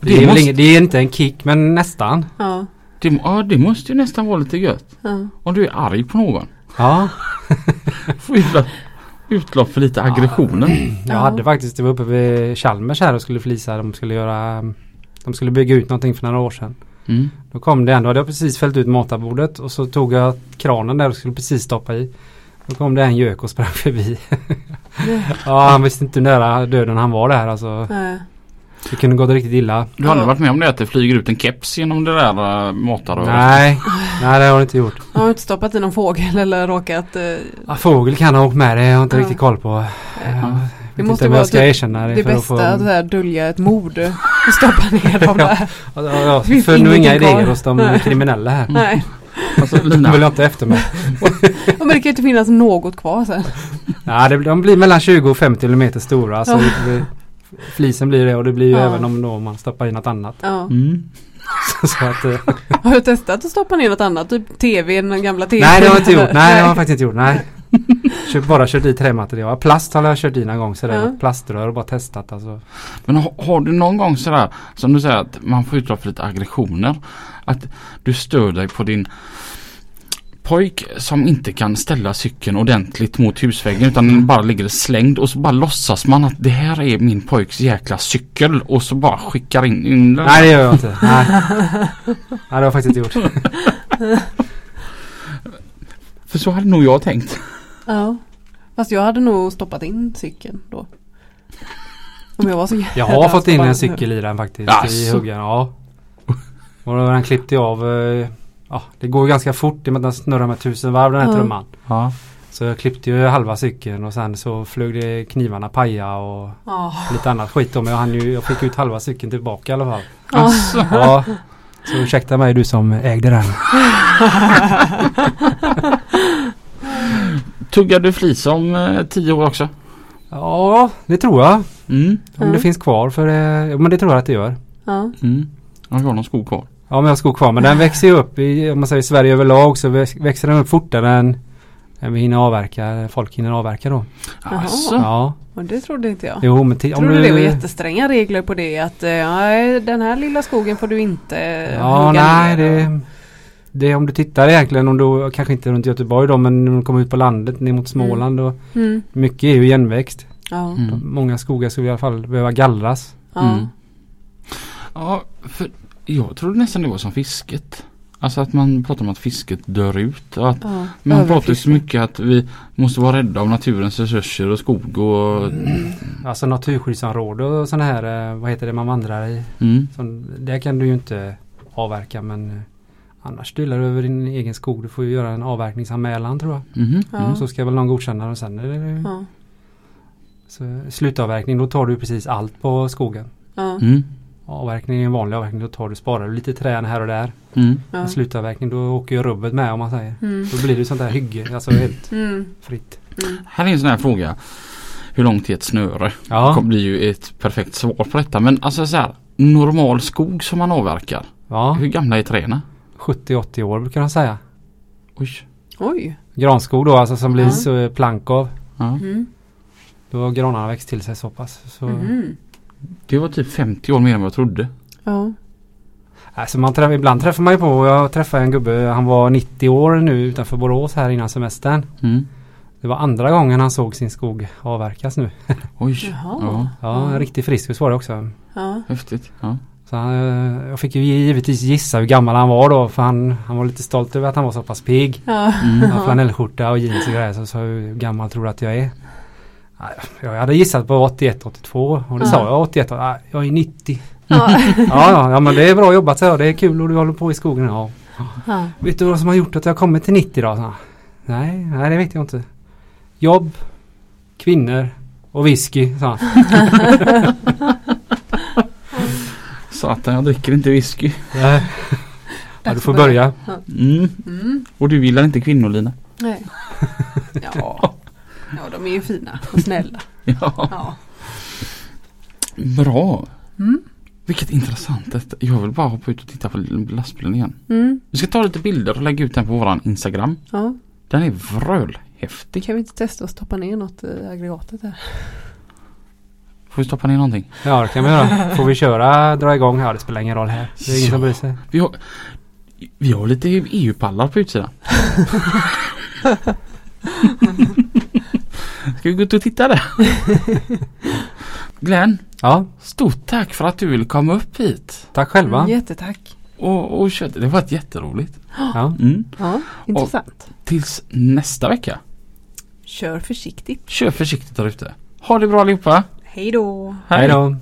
Det
är,
måste-
inget, det är inte en kick men nästan.
Ja.
Det, ja, det måste ju nästan vara lite gött.
Ja.
Om du är arg på någon.
Ja.
Utlopp, för lite aggressioner.
Jag
Ja.
hade faktiskt, det var uppe vid Chalmers här och skulle flisa. De skulle göra De skulle bygga ut någonting för några år sedan.
Mm.
Då kom det en, då hade jag precis fällt ut matarbordet och så tog jag kranen där och skulle precis stoppa i. Då kom det en gök och sprang förbi. ja han visste inte hur nära döden han var där alltså.
Nej.
Det kunde gått riktigt illa.
Du har aldrig
Ja.
varit med om det att det flyger ut en keps genom det där mataröret?
Nej, nej det har det inte gjort.
Har du inte stoppat i någon fågel eller råkat? Eh,
Ja, fågel kan ha åkt med det, jag har inte
Ja.
riktigt koll på. Jag
det måste vara
ska
typ
erkänna det.
det
för att
bästa
få-
att dölja ett mord och stoppa ner dem där.
Ja, ja, ja,
finns
för nu inga idéer
kvar.
hos de
Nej.
kriminella här.
Nej,
Alltså,
De
Lina,
vill jag inte efter mig.
Ja, men det kan ju inte finnas något kvar sen.
Ja, det, de blir mellan 20 och 50 mm stora. Så
Ja.
det blir, flisen blir det och det blir ju
Ja.
även om då man stoppar i något annat.
Ja.
mm.
så att, eh,
Har du testat att stoppa ner något annat? Typ tv, den gamla tv?
nej det har jag inte gjort. Nej det har jag faktiskt inte gjort. Nej. Kör, bara kört i trämaterial. Plast har jag kört i någon gång. Så det
Ja.
plaströr och bara testat alltså.
Men har, har du någon gång sådär som du säger att man får utlopp för lite aggressioner. Att du stör dig på din pojk som inte kan ställa cykeln ordentligt mot husväggen utan den bara ligger slängd och så bara låtsas man att det här är min pojks jäkla cykel och så bara skickar in, in den.
Nej det gör jag inte. Nej. nej det har jag faktiskt inte gjort.
För så hade nog jag tänkt.
Ja. Fast jag hade nog stoppat in cykeln då. Om jag var så
Jag har fått in en cykel i den faktiskt. I
Jaså?
huggen. Ja. Och då den klippte jag av. eh, Ja, det går ju ganska fort i och med att den snurrar med tusen varv den här
Ja.
trumman.
Ja.
Så jag klippte ju halva cykeln och sen så flög det knivarna paja och
Ja.
lite annat skit om. Jag, hann ju, jag fick ut halva cykeln tillbaka i alla fall.
Alltså.
Ja. Så ursäkta mig du som ägde den.
Tuggar du flis om eh, tio år också?
Ja, det tror jag.
Mm.
Om
Mm.
det finns kvar för ja, Men det tror jag att det gör.
Ja.
Mm. Jag har någon skog kvar.
Ja men jag har skog kvar. Men den växer ju upp i, om man säger Sverige överlag så väx- växer den upp fortare än, än vi hinner avverka. Folk hinner avverka då.
Jaha.
Alltså.
Ja.
Och det trodde inte jag.
Jo men om
Trodde
du...
det var jättestränga regler på det att eh, nej, den här lilla skogen får du inte
Ja
hugga
nej
ner.
det, det är om du tittar egentligen om du kanske inte runt Göteborg då men när du kommer ut på landet ner mot Småland och
Mm.
mycket är ju igenväxt.
Ja.
Mm.
Många skogar skulle i alla fall behöva gallras.
Ja.
Mm. Ja, för jag trodde nästan det var som fisket. Alltså att man pratar om att fisket dör ut. Och att
Ja.
man pratar ju så mycket att vi måste vara rädda om naturens resurser och skog och...
Alltså naturskyddsområde och sådana här, eh, vad heter det man vandrar i.
Mm.
Sån, där kan du ju inte avverka men eh, annars stylar du över din egen skog. Du får ju göra en avverkningsanmälan tror jag.
Mhm.
Ja.
Mm.
Så ska väl någon godkänna den sen. Är det,
Ja.
så, slutavverkning då tar du precis allt på skogen.
Ja.
Mm.
Avverkning en vanlig avverkning. Då tar du, sparar du lite träd här och där.
Mm.
Ja.
En slutavverkning då åker ju rubbet med om man säger.
Mm.
Då blir det sånt där hygge. Alltså helt
Mm.
fritt.
Mm.
Här är en sån här fråga. Hur långt är ett snöre?
Ja.
Det blir ju ett perfekt svar på detta. Men alltså så här. Normal skog som man avverkar.
ja.
Hur gamla är träden?
70-80 år brukar de säga.
Oj.
Oj.
Granskog då alltså som blir plank av.
Ja.
Mm.
Då har granarna växt till sig så pass. Så,
Mhm.
Det var typ 50 år mer än vad jag trodde.
Ja.
Alltså man träffar, ibland träffar man ju på, jag träffade en gubbe, han var 90 år nu utanför Borås här innan semestern.
Mm.
Det var andra gången han såg sin skog avverkas nu.
Oj.
Jaha.
Ja.
Ja,
Mm.
riktigt frisk var det också.
Ja.
Häftigt. Ja.
Så han, eh, jag fick ju givetvis gissa hur gammal han var då för han, han var lite stolt över att han var så pass pigg.
Ja.
Mm.
Han flanellskjorta och jeans och grejer så sa hur gammal tror du att jag är? Ja, Jag hade gissat på 81, 82 och det
Ja.
sa jag 81. Ja, jag är 90.
Ja.
Ja, ja, men det är bra jobbat så. Det är kul och du håller på i skogen. Ja.
Ja.
Vet du vad som har gjort att jag har kommit till 90 då? Nej, nej det vet jag inte. Jobb, kvinnor och whisky, sa han.
Satan, jag dricker inte whisky.
Nej. Ja, du får börja.
Mm.
Mm.
Och du gillar inte kvinnor Lina?
Nej. Ja. De är ju fina och snälla.
Ja.
Ja.
Bra.
Mm.
Vilket intressant detta. Jag vill bara hoppa ut och titta på lastbilen igen.
Mm.
Vi ska ta lite bilder och lägga ut den på våran Instagram.
Ja.
Den är vrölhäftig.
Kan vi inte testa att stoppa ner något i aggregatet här?
Får vi stoppa ner någonting?
Ja det kan vi göra. Får vi köra, dra igång? Ja det spelar ingen roll här. Det är ingen
Ja.
som bryr sig.
Vi har, vi har lite EU-pallar på utsidan. Ska vi gå ut och titta där? Glenn,
Ja,
stort tack för att du ville komma upp hit.
tack själva.
Mm, jättetack.
Och, och köra. Det har varit jätteroligt.
Ja.
Mm.
Ja, intressant.
Tills nästa vecka.
Kör försiktigt.
Kör försiktigt där ute. Ha det bra allihopa.
Hej då.
Hej då.